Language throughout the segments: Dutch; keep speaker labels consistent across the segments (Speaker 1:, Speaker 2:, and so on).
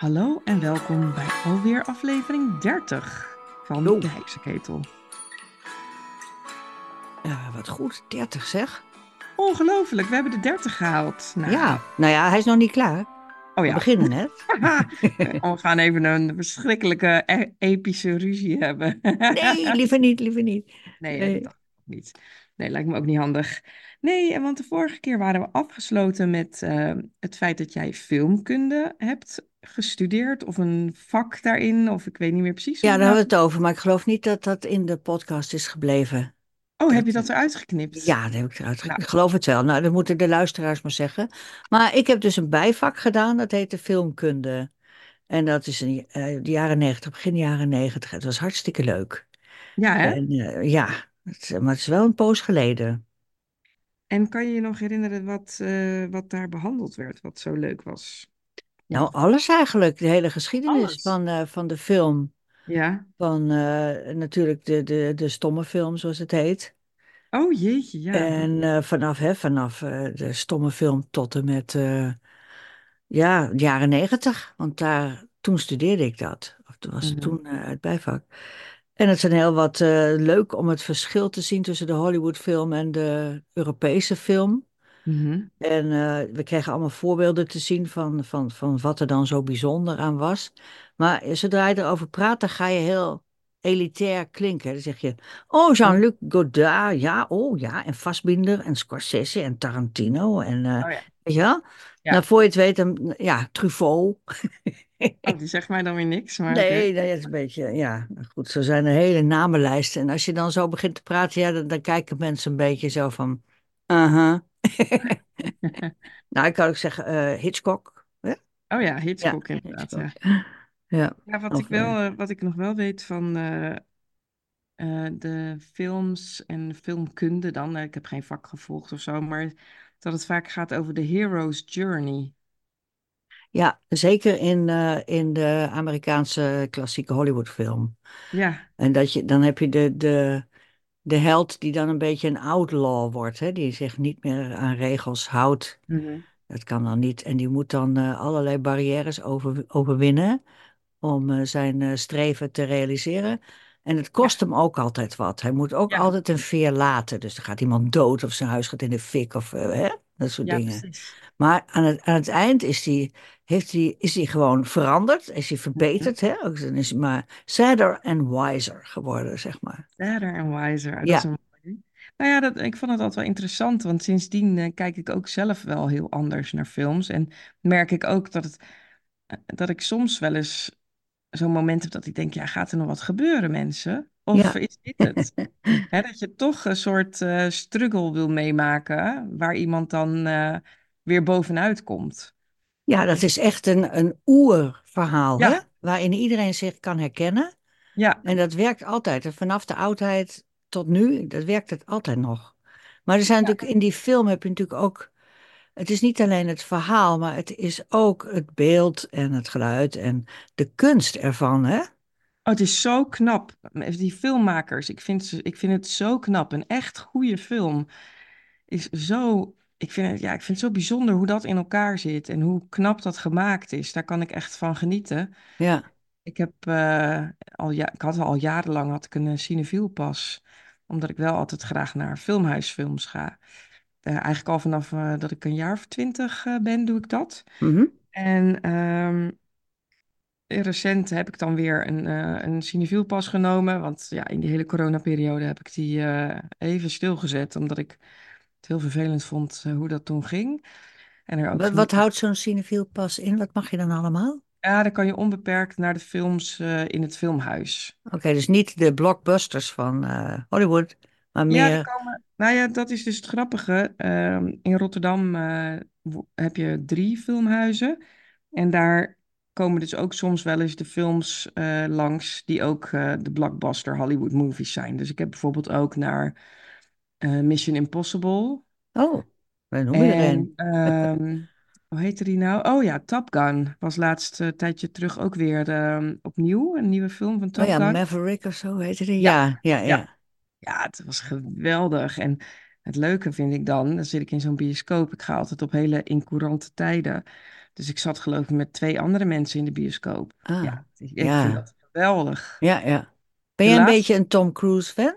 Speaker 1: Hallo en welkom bij alweer aflevering 30 van
Speaker 2: Yo.
Speaker 1: de Heksenketel.
Speaker 2: Ja, wat goed. 30 zeg.
Speaker 1: Ongelooflijk, we hebben de 30 gehaald. Nou,
Speaker 2: Ja, nou ja, hij is nog niet klaar.
Speaker 1: Oh
Speaker 2: We
Speaker 1: ja,
Speaker 2: beginnen net.
Speaker 1: we gaan even een verschrikkelijke e- epische ruzie hebben.
Speaker 2: Nee, liever niet, liever niet.
Speaker 1: Nee,
Speaker 2: Nee.
Speaker 1: dat niet. Nee, lijkt me ook niet handig. Nee, want de vorige keer waren we afgesloten met eh, het feit dat jij filmkunde hebt gestudeerd. Of een vak daarin, of ik weet niet meer precies.
Speaker 2: Ja, daar hebben we het over, maar ik geloof niet dat dat in de podcast is gebleven.
Speaker 1: Oh, heb je dat eruit geknipt?
Speaker 2: Ja, dat heb ik eruit. ge-
Speaker 1: Nou.
Speaker 2: Ik geloof het wel. Nou, dat moeten de luisteraars maar zeggen. Maar ik heb dus een bijvak gedaan, dat heette filmkunde. En dat is in eh, de jaren negentig, begin jaren negentig. Het was hartstikke leuk.
Speaker 1: Ja, hè?
Speaker 2: En eh, ja, het, maar het is wel een poos geleden.
Speaker 1: En kan je je nog herinneren wat, eh, wat daar behandeld werd, wat zo leuk was?
Speaker 2: Nou, alles eigenlijk. De hele geschiedenis
Speaker 1: Alles.
Speaker 2: van, eh, van de film.
Speaker 1: Ja.
Speaker 2: Van eh, natuurlijk de, de, de stomme film, zoals het heet.
Speaker 1: Oh jeetje, ja.
Speaker 2: En eh, vanaf, hè, vanaf de stomme film tot en met ja, de jaren negentig. Want daar, toen studeerde ik dat. Of toen was het
Speaker 1: Mhm.
Speaker 2: toen het bijvak. En het zijn heel wat leuk om het verschil te zien tussen de Hollywoodfilm en de Europese film.
Speaker 1: Mhm.
Speaker 2: En eh, we kregen allemaal voorbeelden te zien van, van, van wat er dan zo bijzonder aan was. Maar zodra je erover praat, dan ga je heel elitair klinken. Dan zeg je, oh, Jean-Luc Godard, ja, oh ja, en Fassbinder en Scorsese en Tarantino en, eh,
Speaker 1: Oh ja.
Speaker 2: weet je wel?
Speaker 1: Ja.
Speaker 2: Nou, voor je het weet, dan, ja, Truffaut.
Speaker 1: Oh, die zegt mij dan weer niks, maar
Speaker 2: Nee, dat is een beetje, ja, nou goed, zo zijn er hele namenlijsten. En als je dan zo begint te praten, ja, dan, dan kijken mensen een beetje zo van, aha. nou, ik kan ook zeggen, eh, Hitchcock. hè?
Speaker 1: Oh ja, Hitchcock
Speaker 2: Ja,
Speaker 1: inderdaad.
Speaker 2: Hitchcock.
Speaker 1: Ja.
Speaker 2: Ja,
Speaker 1: Ja, wat,
Speaker 2: Of,
Speaker 1: ik wel, eh, wat ik nog wel weet van eh, de films en filmkunde dan, ik heb geen vak gevolgd of zo, maar dat het vaak gaat over de hero's journey.
Speaker 2: ja zeker in, in de Amerikaanse klassieke Hollywoodfilm.
Speaker 1: Ja,
Speaker 2: En dat je, dan heb je de, de, de held die dan een beetje een outlaw wordt, hè? Die zich niet meer aan regels houdt.
Speaker 1: Mhm.
Speaker 2: Dat kan dan niet. En die moet dan eh, allerlei barrières over, overwinnen om eh, zijn eh, streven te realiseren. En het kost hem ook altijd wat. Hij moet ook
Speaker 1: Ja.
Speaker 2: altijd een veer laten. Dus er gaat iemand dood of zijn huis gaat in de fik of hè? Dat soort
Speaker 1: ja,
Speaker 2: dingen.
Speaker 1: precies.
Speaker 2: Maar aan het, aan het eind is hij heeft die, is die gewoon veranderd, is hij verbeterd. Hè? Dan is hij maar sadder and wiser geworden, zeg maar.
Speaker 1: Sadder en wiser. Dat
Speaker 2: Ja.
Speaker 1: is een mooie. Nou ja, dat, ik vond het altijd wel interessant, want sindsdien eh, kijk ik ook zelf wel heel anders naar films. En merk ik ook dat, het, eh, dat ik soms wel eens zo'n moment heb dat ik denk, ja, gaat er nog wat gebeuren, mensen? Of
Speaker 2: Ja.
Speaker 1: is dit het? Dat je toch een soort eh, struggle wil meemaken, waar iemand dan eh, weer bovenuit komt.
Speaker 2: Ja, dat is echt een, een oerverhaal,
Speaker 1: Ja.
Speaker 2: hè? waarin iedereen zich kan herkennen.
Speaker 1: Ja,
Speaker 2: En dat werkt altijd. En vanaf de oudheid tot nu, dat werkt het altijd nog. Maar er zijn natuurlijk in die film heb je natuurlijk ook. Het is niet alleen het verhaal, maar het is ook het beeld en het geluid en de kunst ervan, hè?
Speaker 1: Oh, het is zo knap. Die filmmakers, ik vind, ze, ik vind het zo knap. Een echt goede film is zo. Ik vind, het, ja, ik vind het zo bijzonder hoe dat in elkaar zit en hoe knap dat gemaakt is. Daar kan ik echt van genieten.
Speaker 2: Ja.
Speaker 1: Ik, heb, eh, al, ja, ik had al jarenlang had ik een cinefiel pas, omdat ik wel altijd graag naar filmhuisfilms ga. Eh, eigenlijk al vanaf eh, dat ik een jaar of twintig eh, ben, doe ik dat.
Speaker 2: Mhm.
Speaker 1: En ehm, recent heb ik dan weer een, eh een cinefielpas genomen. Want ja, in die hele coronaperiode heb ik die eh, even stilgezet. Omdat ik het heel vervelend vond eh, hoe dat toen ging. En er ook
Speaker 2: Wat, houdt zo'n cinefiel pas in? Wat mag je dan allemaal?
Speaker 1: Ja, dan kan je onbeperkt naar de films in het filmhuis.
Speaker 2: Oké, dus niet de blockbusters van Hollywood, maar
Speaker 1: Ja,
Speaker 2: meer.
Speaker 1: er komen, nou ja, dat is dus het grappige. Ehm, in Rotterdam heb je drie filmhuizen. En daar komen dus ook soms wel eens de films eh, langs die ook eh, de blockbuster Hollywood movies zijn. Dus ik heb bijvoorbeeld ook naar eh, Mission Impossible.
Speaker 2: Oh, wij noemen.
Speaker 1: En ehm, hoe heette die nou? Oh ja, Top Gun was laatst een tijdje terug ook weer ehm, opnieuw. Een nieuwe film van Top
Speaker 2: Oh ja,
Speaker 1: Gun.
Speaker 2: Maverick of zo heette die.
Speaker 1: Ja,
Speaker 2: Ja, ja, ja.
Speaker 1: ja. Ja, het was geweldig. En Het leuke vind ik dan, dan zit ik in zo'n bioscoop. Ik ga altijd op hele incourante tijden. Dus ik zat geloof ik met twee andere mensen in de bioscoop.
Speaker 2: Ah,
Speaker 1: Ja, ik vind dat geweldig.
Speaker 2: ja, ja. Ben jij een
Speaker 1: laatste,
Speaker 2: beetje een Tom Cruise fan?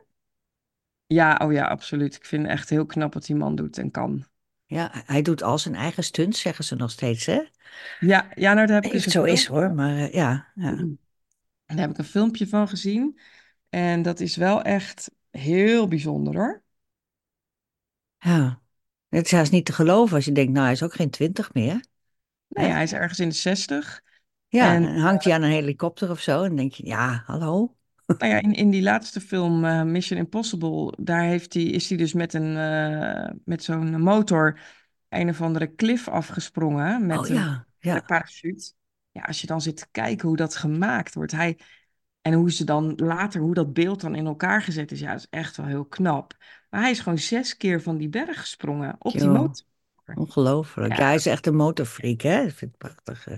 Speaker 1: ja, oh ja, absoluut. Ik vind echt heel knap wat die man doet en kan.
Speaker 2: Ja, hij doet al zijn eigen stunts, zeggen ze nog steeds, hè?
Speaker 1: Ja, ja, nou daar heb ik dus
Speaker 2: het
Speaker 1: een
Speaker 2: zo is hoor, maar eh, ja, ja,
Speaker 1: Daar heb ik een filmpje van gezien. En dat is wel echt heel bijzonder hoor.
Speaker 2: Ja. Het is haast niet te geloven als je denkt, nou, hij is ook geen twintig meer,
Speaker 1: Nee, hij is ergens in de zestig.
Speaker 2: Ja,
Speaker 1: En
Speaker 2: hangt hij aan een helikopter of zo en dan denk je, ja, hallo?
Speaker 1: nou ja, in, in die laatste film, eh, Mission Impossible, daar heeft hij, is hij dus met een eh, met zo'n motor een of andere klif afgesprongen
Speaker 2: Oh
Speaker 1: met een,
Speaker 2: ja,
Speaker 1: met een
Speaker 2: ja,
Speaker 1: parachute. Ja, als je dan zit te kijken hoe dat gemaakt wordt, hij, en hoe ze dan later, hoe dat beeld dan in elkaar gezet is, ja, dat is echt wel heel knap. Maar hij is gewoon zes keer van die berg gesprongen op die motor.
Speaker 2: ongelooflijk. Ja,
Speaker 1: Ja,
Speaker 2: hij is echt een motorfreak, hè? Ik vind het prachtig. eh,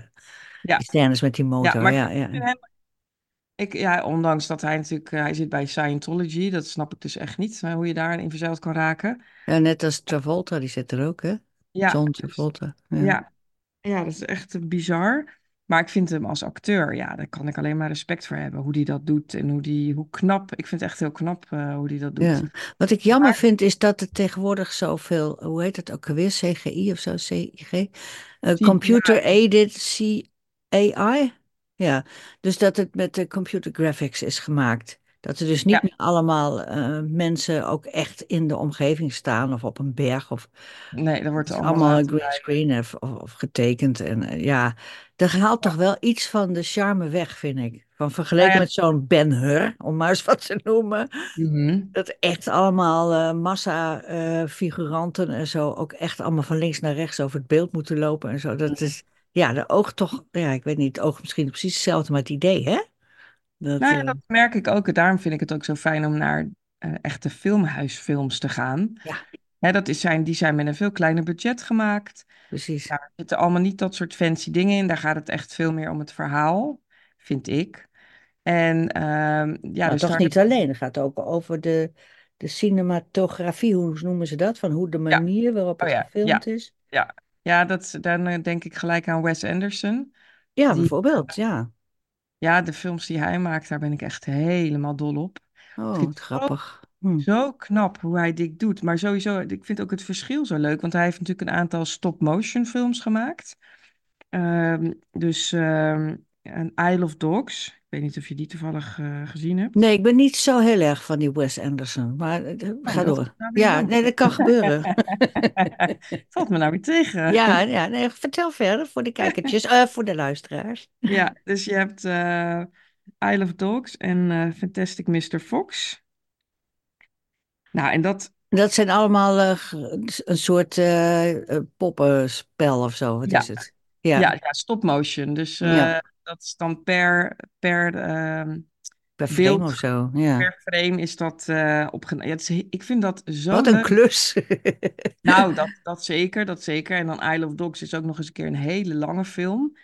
Speaker 1: ja,
Speaker 2: scènes met die
Speaker 1: ja,
Speaker 2: motor,
Speaker 1: maar
Speaker 2: ja, ja.
Speaker 1: hem, ik, ja, ondanks dat hij natuurlijk, eh, hij zit bij Scientology, dat snap ik dus echt niet, eh, hoe je daarin verzeild kan raken.
Speaker 2: Ja, net als Travolta, die zit er ook, hè?
Speaker 1: Ja,
Speaker 2: John Travolta, ja.
Speaker 1: ja, ja, dat is echt bizar. Maar ik vind hem als acteur, ja, daar kan ik alleen maar respect voor hebben. Hoe die dat doet en hoe die, hoe knap. Ik vind het echt heel knap eh, hoe die dat doet.
Speaker 2: Ja, wat ik jammer vind is dat er tegenwoordig zoveel, hoe heet het ook alweer, CGI of zo, CIG? Eh, Computer. Aided CAI? Ja, dus dat het met de computer graphics is gemaakt. Dat er dus niet
Speaker 1: Ja,
Speaker 2: meer allemaal eh, mensen ook echt in de omgeving staan of op een berg of
Speaker 1: nee, dat wordt allemaal
Speaker 2: allemaal
Speaker 1: laten
Speaker 2: green screen of, of, of getekend. En eh, ja, dat haalt toch wel iets van de charme weg, vind ik. Van
Speaker 1: Nou
Speaker 2: vergeleken
Speaker 1: ja,
Speaker 2: met zo'n Ben-Hur, om maar eens wat te noemen.
Speaker 1: mhm.
Speaker 2: Dat echt allemaal eh, massa figuranten en zo ook echt allemaal van links naar rechts over het beeld moeten lopen en zo. Dat is, ja, de oog toch, ja, ik weet niet, het oog misschien precies hetzelfde, maar het idee, hè? Dat,
Speaker 1: Nou ja,
Speaker 2: eh,
Speaker 1: dat merk ik ook. Daarom vind ik het ook zo fijn om naar eh, echte filmhuisfilms te gaan.
Speaker 2: ja,
Speaker 1: Hè, dat is zijn, die zijn met een veel kleiner budget gemaakt.
Speaker 2: precies.
Speaker 1: Daar zitten allemaal niet dat soort fancy dingen in. Daar gaat het echt veel meer om het verhaal, vind ik. En ehm, ja,
Speaker 2: Maar
Speaker 1: dus
Speaker 2: toch
Speaker 1: daar
Speaker 2: niet alleen, het gaat ook over de, de cinematografie, hoe noemen ze dat? Van hoe de
Speaker 1: Ja,
Speaker 2: manier waarop
Speaker 1: oh
Speaker 2: het
Speaker 1: ja,
Speaker 2: gefilmd is.
Speaker 1: ja. Ja, dat, dan eh, denk ik gelijk aan Wes Anderson.
Speaker 2: Ja,
Speaker 1: Die,
Speaker 2: bijvoorbeeld, ja.
Speaker 1: Ja, de films die hij maakt, daar ben ik echt helemaal dol op.
Speaker 2: Oh, wat grappig. Hm.
Speaker 1: zo knap hoe hij dit doet. Maar sowieso, ik vind ook het verschil zo leuk. Want hij heeft natuurlijk een aantal stop-motion films gemaakt. Ehm, dus ehm een Isle of Dogs. Ik weet niet of je die toevallig eh, gezien hebt.
Speaker 2: Nee, ik ben niet zo heel erg van die Wes Anderson, maar eh,
Speaker 1: Oh,
Speaker 2: ga door.
Speaker 1: nou
Speaker 2: Ja, nee, dat kan gebeuren.
Speaker 1: Valt me nou weer tegen.
Speaker 2: Ja, ja nee, vertel verder voor de kijkertjes, eh, voor de luisteraars.
Speaker 1: Ja, dus je hebt Isle of Dogs en Fantastic Mr. Fox. Nou, en dat,
Speaker 2: Dat zijn allemaal een soort poppenspel of zo, wat is het?
Speaker 1: ja,
Speaker 2: Ja,
Speaker 1: ja, stop motion. Dus
Speaker 2: ja,
Speaker 1: dat is dan per, per ehm,
Speaker 2: per frame of
Speaker 1: beeld,
Speaker 2: zo, ja.
Speaker 1: per frame is dat uh, opgenomen. Ja, is ik vind dat zo
Speaker 2: Wat een
Speaker 1: leuk.
Speaker 2: klus.
Speaker 1: Nou, dat, dat zeker, dat zeker. En dan Isle of Dogs is ook nog eens een keer een hele lange film.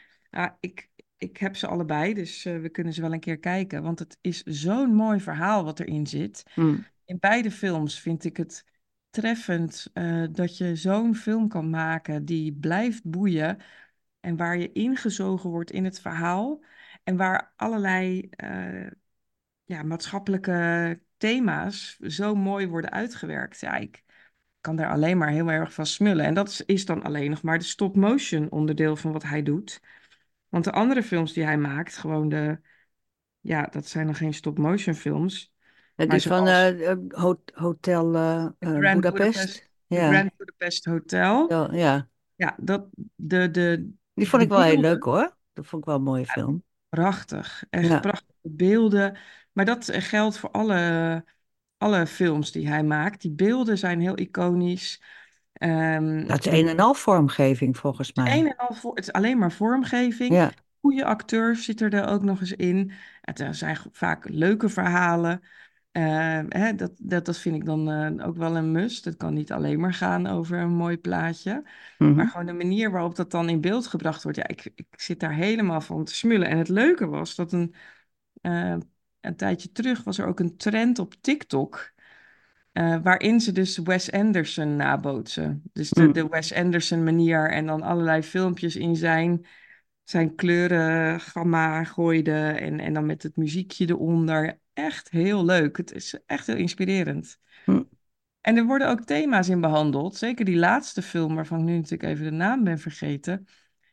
Speaker 1: Ik, ik heb ze allebei, dus eh, we kunnen ze wel een keer kijken. Want het is zo'n mooi verhaal wat erin zit.
Speaker 2: Hm.
Speaker 1: In beide films vind ik het treffend eh, dat je zo'n film kan maken die blijft boeien en waar je ingezogen wordt in het verhaal en waar allerlei eh, ja, maatschappelijke thema's zo mooi worden uitgewerkt. Ja, ik kan daar alleen maar heel erg van smullen. En dat is, is dan alleen nog maar de stop-motion onderdeel van wat hij doet. Want de andere films die hij maakt, gewoon de, ja, dat zijn dan geen stop-motion films.
Speaker 2: Ja,
Speaker 1: Maar
Speaker 2: Die van eh, eh, Ho- Hotel
Speaker 1: Grand Budapest,
Speaker 2: Budapest. Ja,
Speaker 1: Grand Budapest Hotel.
Speaker 2: Zo, ja.
Speaker 1: Ja, dat, de, de,
Speaker 2: Die vond ik wel heel leuk hoor. Dat vond ik wel een mooie film.
Speaker 1: prachtig. Echt
Speaker 2: Ja.
Speaker 1: prachtige beelden. Maar dat eh, geldt voor alle, alle films die hij maakt. Die beelden zijn heel iconisch. Ehm,
Speaker 2: Dat is
Speaker 1: de
Speaker 2: een en al vormgeving volgens
Speaker 1: Een
Speaker 2: mij.
Speaker 1: en al voor, het is alleen maar vormgeving.
Speaker 2: Ja.
Speaker 1: Goede acteurs zitten er ook nog eens in. Het eh, zijn vaak leuke verhalen. Eh, hè, dat, dat, dat vind ik dan eh, ook wel een must. Het kan niet alleen maar gaan over een mooi plaatje.
Speaker 2: Mhm.
Speaker 1: Maar gewoon de manier waarop dat dan in beeld gebracht wordt. Ja, ik, ik zit daar helemaal van te smullen. En het leuke was dat een, eh, een tijdje terug was er ook een trend op TikTok. eh, waarin ze dus Wes Anderson nabootsen. Dus de,
Speaker 2: Hm,
Speaker 1: de Wes Anderson manier en dan allerlei filmpjes in zijn, zijn kleurengamma gooide en, en dan met het muziekje eronder. Echt heel leuk. Het is echt heel inspirerend.
Speaker 2: hm.
Speaker 1: En er worden ook thema's in behandeld. Zeker die laatste film, waarvan ik nu natuurlijk even de naam ben vergeten.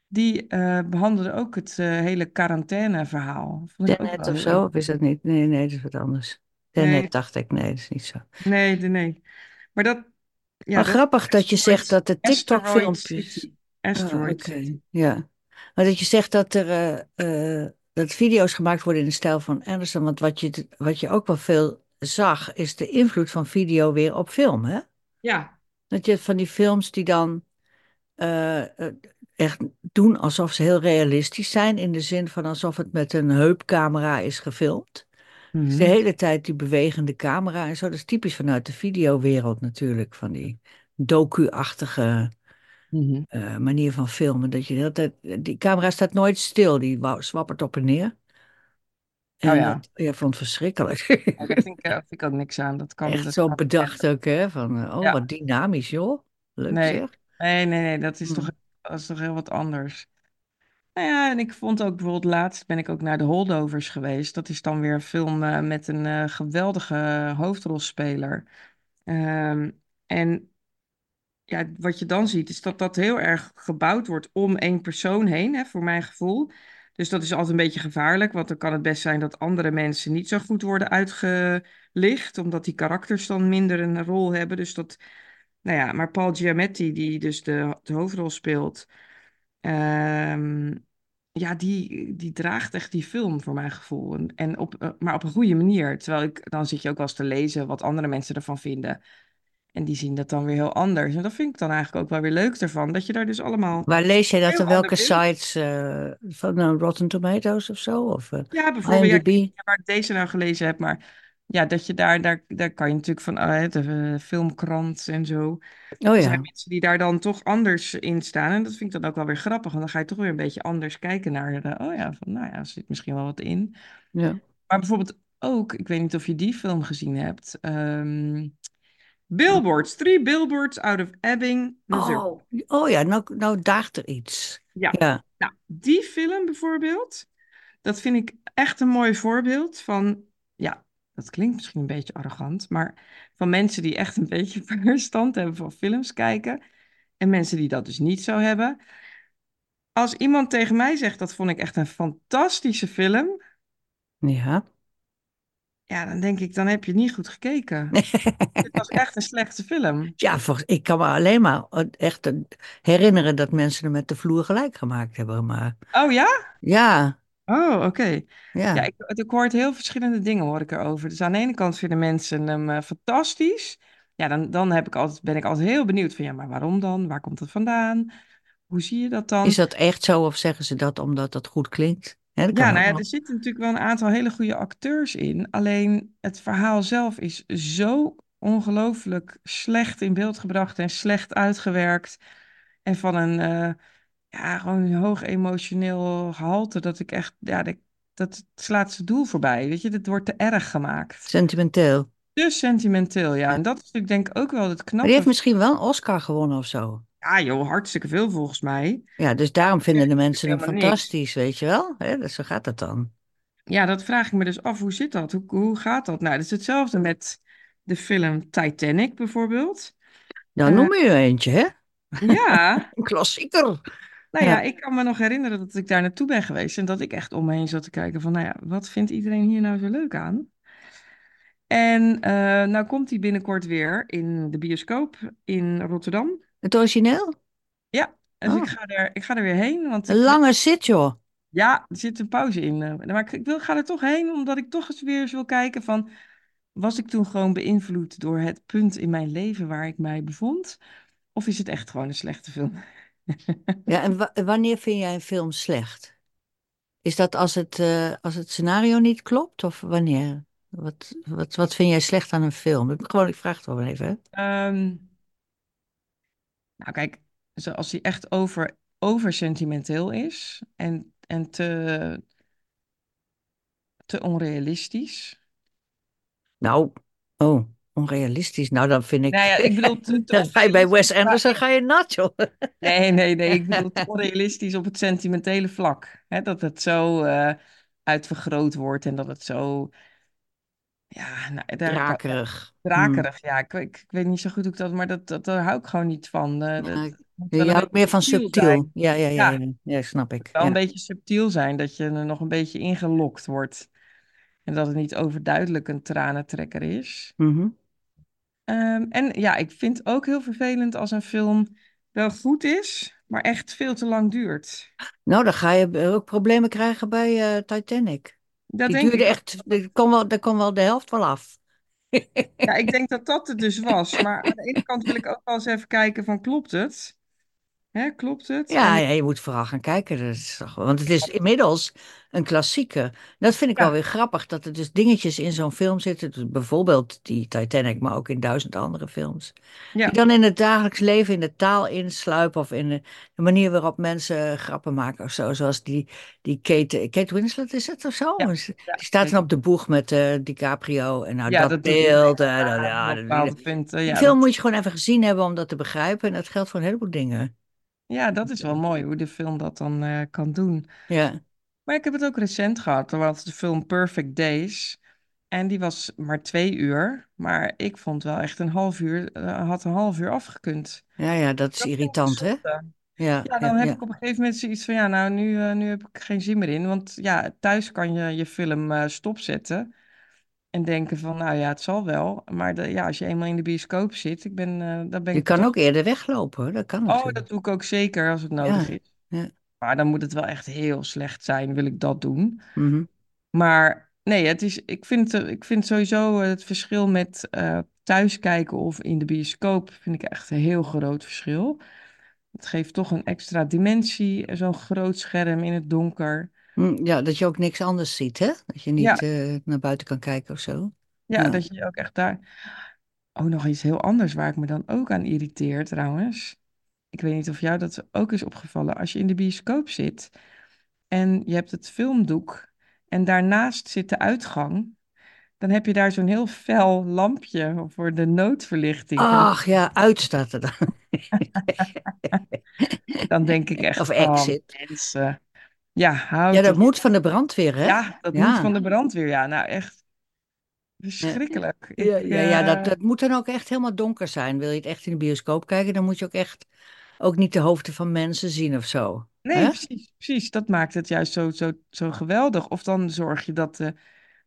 Speaker 1: Die eh, behandelde ook het eh, hele quarantaineverhaal.
Speaker 2: Tenet of zo? Of is dat niet? Nee, nee, dat is wat anders.
Speaker 1: Nee,
Speaker 2: Tenet dacht ik, nee, dat is niet zo.
Speaker 1: nee, nee. Maar dat, ja,
Speaker 2: Maar
Speaker 1: dat
Speaker 2: grappig dat je zegt dat de TikTok-filmpjes.
Speaker 1: Asteroid. City.
Speaker 2: Ja. Maar dat je zegt dat er eh, dat video's gemaakt worden in de stijl van Anderson. Want wat je, wat je ook wel veel zag, is de invloed van video weer op film. Hè?
Speaker 1: Ja.
Speaker 2: Dat je van die films die dan eh, eh, echt doen alsof ze heel realistisch zijn. In de zin van alsof het met een heupcamera is gefilmd. Dus de
Speaker 1: Mhm.
Speaker 2: hele tijd die bewegende camera en zo. Dat is typisch vanuit de videowereld natuurlijk. Van die docu-achtige
Speaker 1: Mhm.
Speaker 2: eh, manier van filmen. Dat je de hele tijd, die camera staat nooit stil. Die zwappert op en neer.
Speaker 1: Oh
Speaker 2: En
Speaker 1: ja.
Speaker 2: dat ja, vond het verschrikkelijk.
Speaker 1: Ja, daar vind ik, eh, vind ik ook niks aan. Dat kan,
Speaker 2: Echt zo bedacht ook, hè? Van, eh, oh,
Speaker 1: Ja.
Speaker 2: wat dynamisch, joh. Leuk
Speaker 1: Nee.
Speaker 2: zeg.
Speaker 1: Nee, nee, nee. Dat is
Speaker 2: Hm.
Speaker 1: toch, dat is toch heel wat anders. Nou ja, en ik vond ook bijvoorbeeld laatst ben ik ook naar de Holdovers geweest. Dat is dan weer een film eh, met een eh, geweldige hoofdrolspeler. Ehm, en ja, wat je dan ziet, is dat dat heel erg gebouwd wordt om één persoon heen, hè, voor mijn gevoel. Dus dat is altijd een beetje gevaarlijk, want dan kan het best zijn dat andere mensen niet zo goed worden uitgelicht, omdat die karakters dan minder een rol hebben. Dus dat, nou ja, maar Paul Giamatti, die dus de, de hoofdrol speelt, ehm, ja, die, die draagt echt die film voor mijn gevoel. En, en op, eh, maar op een goede manier. Terwijl ik, dan zit je ook wel eens te lezen wat andere mensen ervan vinden. En die zien dat dan weer heel anders. En dat vind ik dan eigenlijk ook wel weer leuk ervan. Dat je daar dus allemaal
Speaker 2: Waar lees jij dat op welke sites? eh, van eh, Rotten Tomatoes of zo? Of eh,
Speaker 1: Ja, bijvoorbeeld, ja, waar ik deze nou gelezen heb, maar ja, dat je daar, daar, daar kan je natuurlijk van, ah, hè, de eh, filmkrant en zo.
Speaker 2: Oh
Speaker 1: Er zijn
Speaker 2: ja,
Speaker 1: mensen die daar dan toch anders in staan. En dat vind ik dan ook wel weer grappig. Want dan ga je toch weer een beetje anders kijken naar, de, oh ja, van, nou ja, er zit misschien wel wat in.
Speaker 2: ja.
Speaker 1: Maar bijvoorbeeld ook, ik weet niet of je die film gezien hebt. ehm, Billboards, Three Billboards Out of Ebbing, Missouri.
Speaker 2: Oh, oh ja, nou, nou daagt er iets.
Speaker 1: Ja,
Speaker 2: Ja,
Speaker 1: nou, die film bijvoorbeeld, dat vind ik echt een mooi voorbeeld van, ja, dat klinkt misschien een beetje arrogant, maar van mensen die echt een beetje verstand hebben van films kijken en mensen die dat dus niet zo hebben. Als iemand tegen mij zegt, dat vond ik echt een fantastische film,
Speaker 2: ja.
Speaker 1: Ja, dan denk ik, dan heb je niet goed gekeken. Het was echt een slechte film.
Speaker 2: Ja, volgens, ik kan me alleen maar echt eh, herinneren dat mensen er met de vloer gelijk gemaakt hebben. Maar
Speaker 1: Oh ja?
Speaker 2: ja,
Speaker 1: Oh, oké. Ja,
Speaker 2: ja.
Speaker 1: ik, ik hoor heel verschillende dingen hoor ik erover. Dus aan de ene kant vinden mensen hem eh, fantastisch. Ja, dan, dan heb ik altijd, ben ik altijd heel benieuwd van ja, maar waarom dan? Waar komt het vandaan? Hoe zie je dat
Speaker 2: Is
Speaker 1: dan?
Speaker 2: dat echt zo of zeggen ze dat omdat dat goed klinkt? Dat
Speaker 1: Ja, nou ja, er zitten natuurlijk wel een aantal hele goede acteurs in. Alleen het verhaal zelf is zo ongelooflijk slecht in beeld gebracht en slecht uitgewerkt. En van een, eh, ja, gewoon een hoog emotioneel gehalte dat ik echt, ja, dat, dat slaat zijn doel voorbij. Weet je, het wordt te erg gemaakt.
Speaker 2: Sentimenteel.
Speaker 1: Te sentimenteel, ja. En dat is natuurlijk denk ik ook wel het
Speaker 2: Maar die
Speaker 1: knappe.
Speaker 2: heeft misschien wel een Oscar gewonnen of zo.
Speaker 1: Ja, joh, hartstikke veel volgens mij.
Speaker 2: Ja, dus daarom vinden de mensen hem
Speaker 1: niks.
Speaker 2: fantastisch, weet je wel? Hè, dus zo gaat dat dan.
Speaker 1: Ja, dat vraag ik me dus af. Hoe zit dat? Hoe, hoe gaat dat? Nou, dat is hetzelfde met de film Titanic bijvoorbeeld.
Speaker 2: Nou, noem je eentje, hè?
Speaker 1: ja,
Speaker 2: Een klassieker.
Speaker 1: nou ja,
Speaker 2: Ja.
Speaker 1: ik kan me nog herinneren dat ik daar naartoe ben geweest en dat ik echt om me heen zat te kijken van, nou ja, wat vindt iedereen hier nou zo leuk aan? En eh, nou komt hij binnenkort weer in de bioscoop in Rotterdam.
Speaker 2: Het origineel?
Speaker 1: Ja, dus ik
Speaker 2: Oh,
Speaker 1: ga er, ik ga er weer heen, want
Speaker 2: een
Speaker 1: ik,
Speaker 2: lange zit, joh.
Speaker 1: ja, er zit een pauze in. eh, maar ik, ik wil, ga er toch heen, omdat ik toch eens weer eens wil kijken van, was ik toen gewoon beïnvloed door het punt in mijn leven waar ik mij bevond? Of is het echt gewoon een slechte film?
Speaker 2: Ja, en wa- wanneer vind jij een film slecht? Is dat als het, eh, als het scenario niet klopt? Of wanneer? Wat, wat, wat vind jij slecht aan een film? Ik- Gewoon, ik vraag het wel even, hè?
Speaker 1: Nou kijk, als hij echt over, over sentimenteel is en, en te, te onrealistisch.
Speaker 2: Nou, oh, Onrealistisch. Nou, dan vind
Speaker 1: Nou
Speaker 2: ik.
Speaker 1: ja, ik bedoel, te, te
Speaker 2: Dan ga je bij Wes. Anderson ga je nat, joh.
Speaker 1: Nee, nee, nee. Ik bedoel te onrealistisch op het sentimentele vlak. Dat het zo eh, uitvergroot wordt en dat het zo, nou, daar
Speaker 2: Drakerig.
Speaker 1: Drakerig. Ja, ik, ik, weet niet zo goed hoe ik dat, maar dat, dat, daar hou ik gewoon niet van. Eh, dat,
Speaker 2: Ja, je houdt meer van
Speaker 1: subtiel.
Speaker 2: Ja, ja, ja,
Speaker 1: Ja,
Speaker 2: snap ik.
Speaker 1: wel een beetje subtiel zijn, dat je er nog een beetje ingelokt wordt. En dat het niet overduidelijk een tranentrekker is.
Speaker 2: Mhm.
Speaker 1: Ehm, en ja, ik vind ook heel vervelend als een film wel goed is, maar echt veel te lang duurt.
Speaker 2: Nou, dan ga je ook problemen krijgen bij eh, Titanic.
Speaker 1: Dat
Speaker 2: Die duurde
Speaker 1: ik
Speaker 2: echt, er kon wel, kon wel de helft wel af.
Speaker 1: Ja, ik denk dat dat het dus was. Maar aan de ene kant wil ik ook wel eens even kijken van klopt het? Hè, klopt het?
Speaker 2: Ja,
Speaker 1: En
Speaker 2: ja, je moet vooral gaan kijken. Dat is toch, want het is inmiddels een klassieker. Dat vind ik wel
Speaker 1: ja,
Speaker 2: weer grappig, dat er dus dingetjes in zo'n film zitten. dus bijvoorbeeld die Titanic, maar ook in duizend andere films. Die
Speaker 1: ja,
Speaker 2: dan in het dagelijks leven, in de taal insluipen of in de, de manier waarop mensen grappen maken of zo. Zoals die, die Kate, Kate Winslet is het of zo?
Speaker 1: ja, ja,
Speaker 2: Die staat dan op de boeg met eh, DiCaprio en nou
Speaker 1: Ja,
Speaker 2: dat
Speaker 1: dat
Speaker 2: beeld.
Speaker 1: wel
Speaker 2: eh, dat, ja, die, die
Speaker 1: Ja
Speaker 2: film
Speaker 1: dat,
Speaker 2: moet je gewoon even gezien hebben om dat te begrijpen. En dat geldt voor een heleboel dingen.
Speaker 1: Ja, dat is wel mooi hoe de film dat dan eh, kan doen.
Speaker 2: Ja.
Speaker 1: Maar ik heb het ook recent gehad. Er was de film Perfect Days. En die was maar twee uur. Maar ik vond wel echt een half uur, eh, had een half uur afgekund.
Speaker 2: Ja, ja, dat is
Speaker 1: Dat
Speaker 2: irritant, hè? Ja,
Speaker 1: Ja, dan heb ik op een gegeven moment zoiets van, ja, nou, nu, eh, nu heb ik geen zin meer in. Want ja, thuis kan je je film stopzetten en denken van, nou ja, het zal wel. Maar de, ja, als je eenmaal in de bioscoop zit, ik ben, dan ben
Speaker 2: Je
Speaker 1: ik
Speaker 2: kan ook eerder weglopen, hoor. Dat kan
Speaker 1: Oh,
Speaker 2: natuurlijk.
Speaker 1: dat doe ik ook zeker als het nodig
Speaker 2: Ja,
Speaker 1: is.
Speaker 2: ja.
Speaker 1: Maar dan moet het wel echt heel slecht zijn, wil ik dat doen.
Speaker 2: mhm.
Speaker 1: Maar nee, het is, ik vind, ik vind sowieso het verschil met eh thuis kijken of in de bioscoop, vind ik echt een heel groot verschil. Het geeft toch een extra dimensie, zo'n groot scherm in het donker.
Speaker 2: Hm, Ja, dat je ook niks anders ziet, hè? Dat je
Speaker 1: Ja,
Speaker 2: niet eh, naar buiten kan kijken of zo.
Speaker 1: ja,
Speaker 2: Ja.
Speaker 1: dat je ook echt daar... Oh, nog iets heel anders waar ik me dan ook aan irriteer trouwens. Ik weet niet of jou dat ook is opgevallen. Als je in de bioscoop zit en je hebt het filmdoek en daarnaast zit de uitgang, dan heb je daar zo'n heel fel lampje voor de noodverlichting.
Speaker 2: Ach ja, uitstaat dan.
Speaker 1: Dan denk ik
Speaker 2: Of
Speaker 1: echt, oh
Speaker 2: exit.
Speaker 1: mensen, ja,
Speaker 2: Ja, dat moet van de brandweer, hè?
Speaker 1: Ja, dat moet van de brandweer. Ja, nou echt verschrikkelijk.
Speaker 2: ja,
Speaker 1: Ik,
Speaker 2: ja, ja, dat,
Speaker 1: eh,
Speaker 2: dat moet dan ook echt helemaal donker zijn. Wil je het echt in de bioscoop kijken, dan moet je ook echt ook niet de hoofden van mensen zien of zo.
Speaker 1: nee,
Speaker 2: Hè?
Speaker 1: precies, precies. Dat maakt het juist zo, zo, zo geweldig. Of dan zorg je dat de,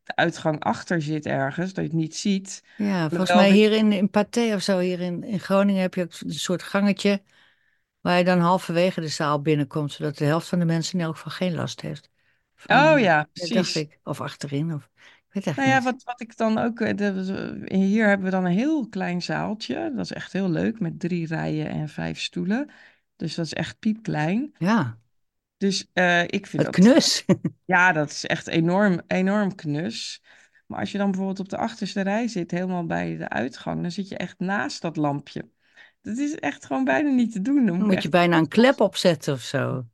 Speaker 1: de uitgang achter zit ergens, dat je het niet ziet.
Speaker 2: Ja, volgens mij hier in, in Pathé of zo, hier in, in Groningen heb je ook een soort gangetje waar je dan halverwege de zaal binnenkomt, zodat de helft van de mensen in elk geval geen last heeft. Van,
Speaker 1: oh ja,
Speaker 2: dacht
Speaker 1: precies.
Speaker 2: ik. Of achterin, of ik weet
Speaker 1: Nou ja,
Speaker 2: niet.
Speaker 1: wat, wat ik dan ook. eh, De, hier hebben we dan een heel klein zaaltje. Dat is echt heel leuk, met drie rijen en vijf stoelen. Dus dat is echt piepklein.
Speaker 2: Ja,
Speaker 1: Dus eh, ik vind
Speaker 2: het
Speaker 1: dat.
Speaker 2: knus.
Speaker 1: Ja, dat is echt enorm, enorm knus. Maar als je dan bijvoorbeeld op de achterste rij zit, helemaal bij de uitgang, dan zit je echt naast dat lampje. Dat is echt gewoon bijna niet te doen. Dan moet
Speaker 2: je bijna een klep opzetten of zo.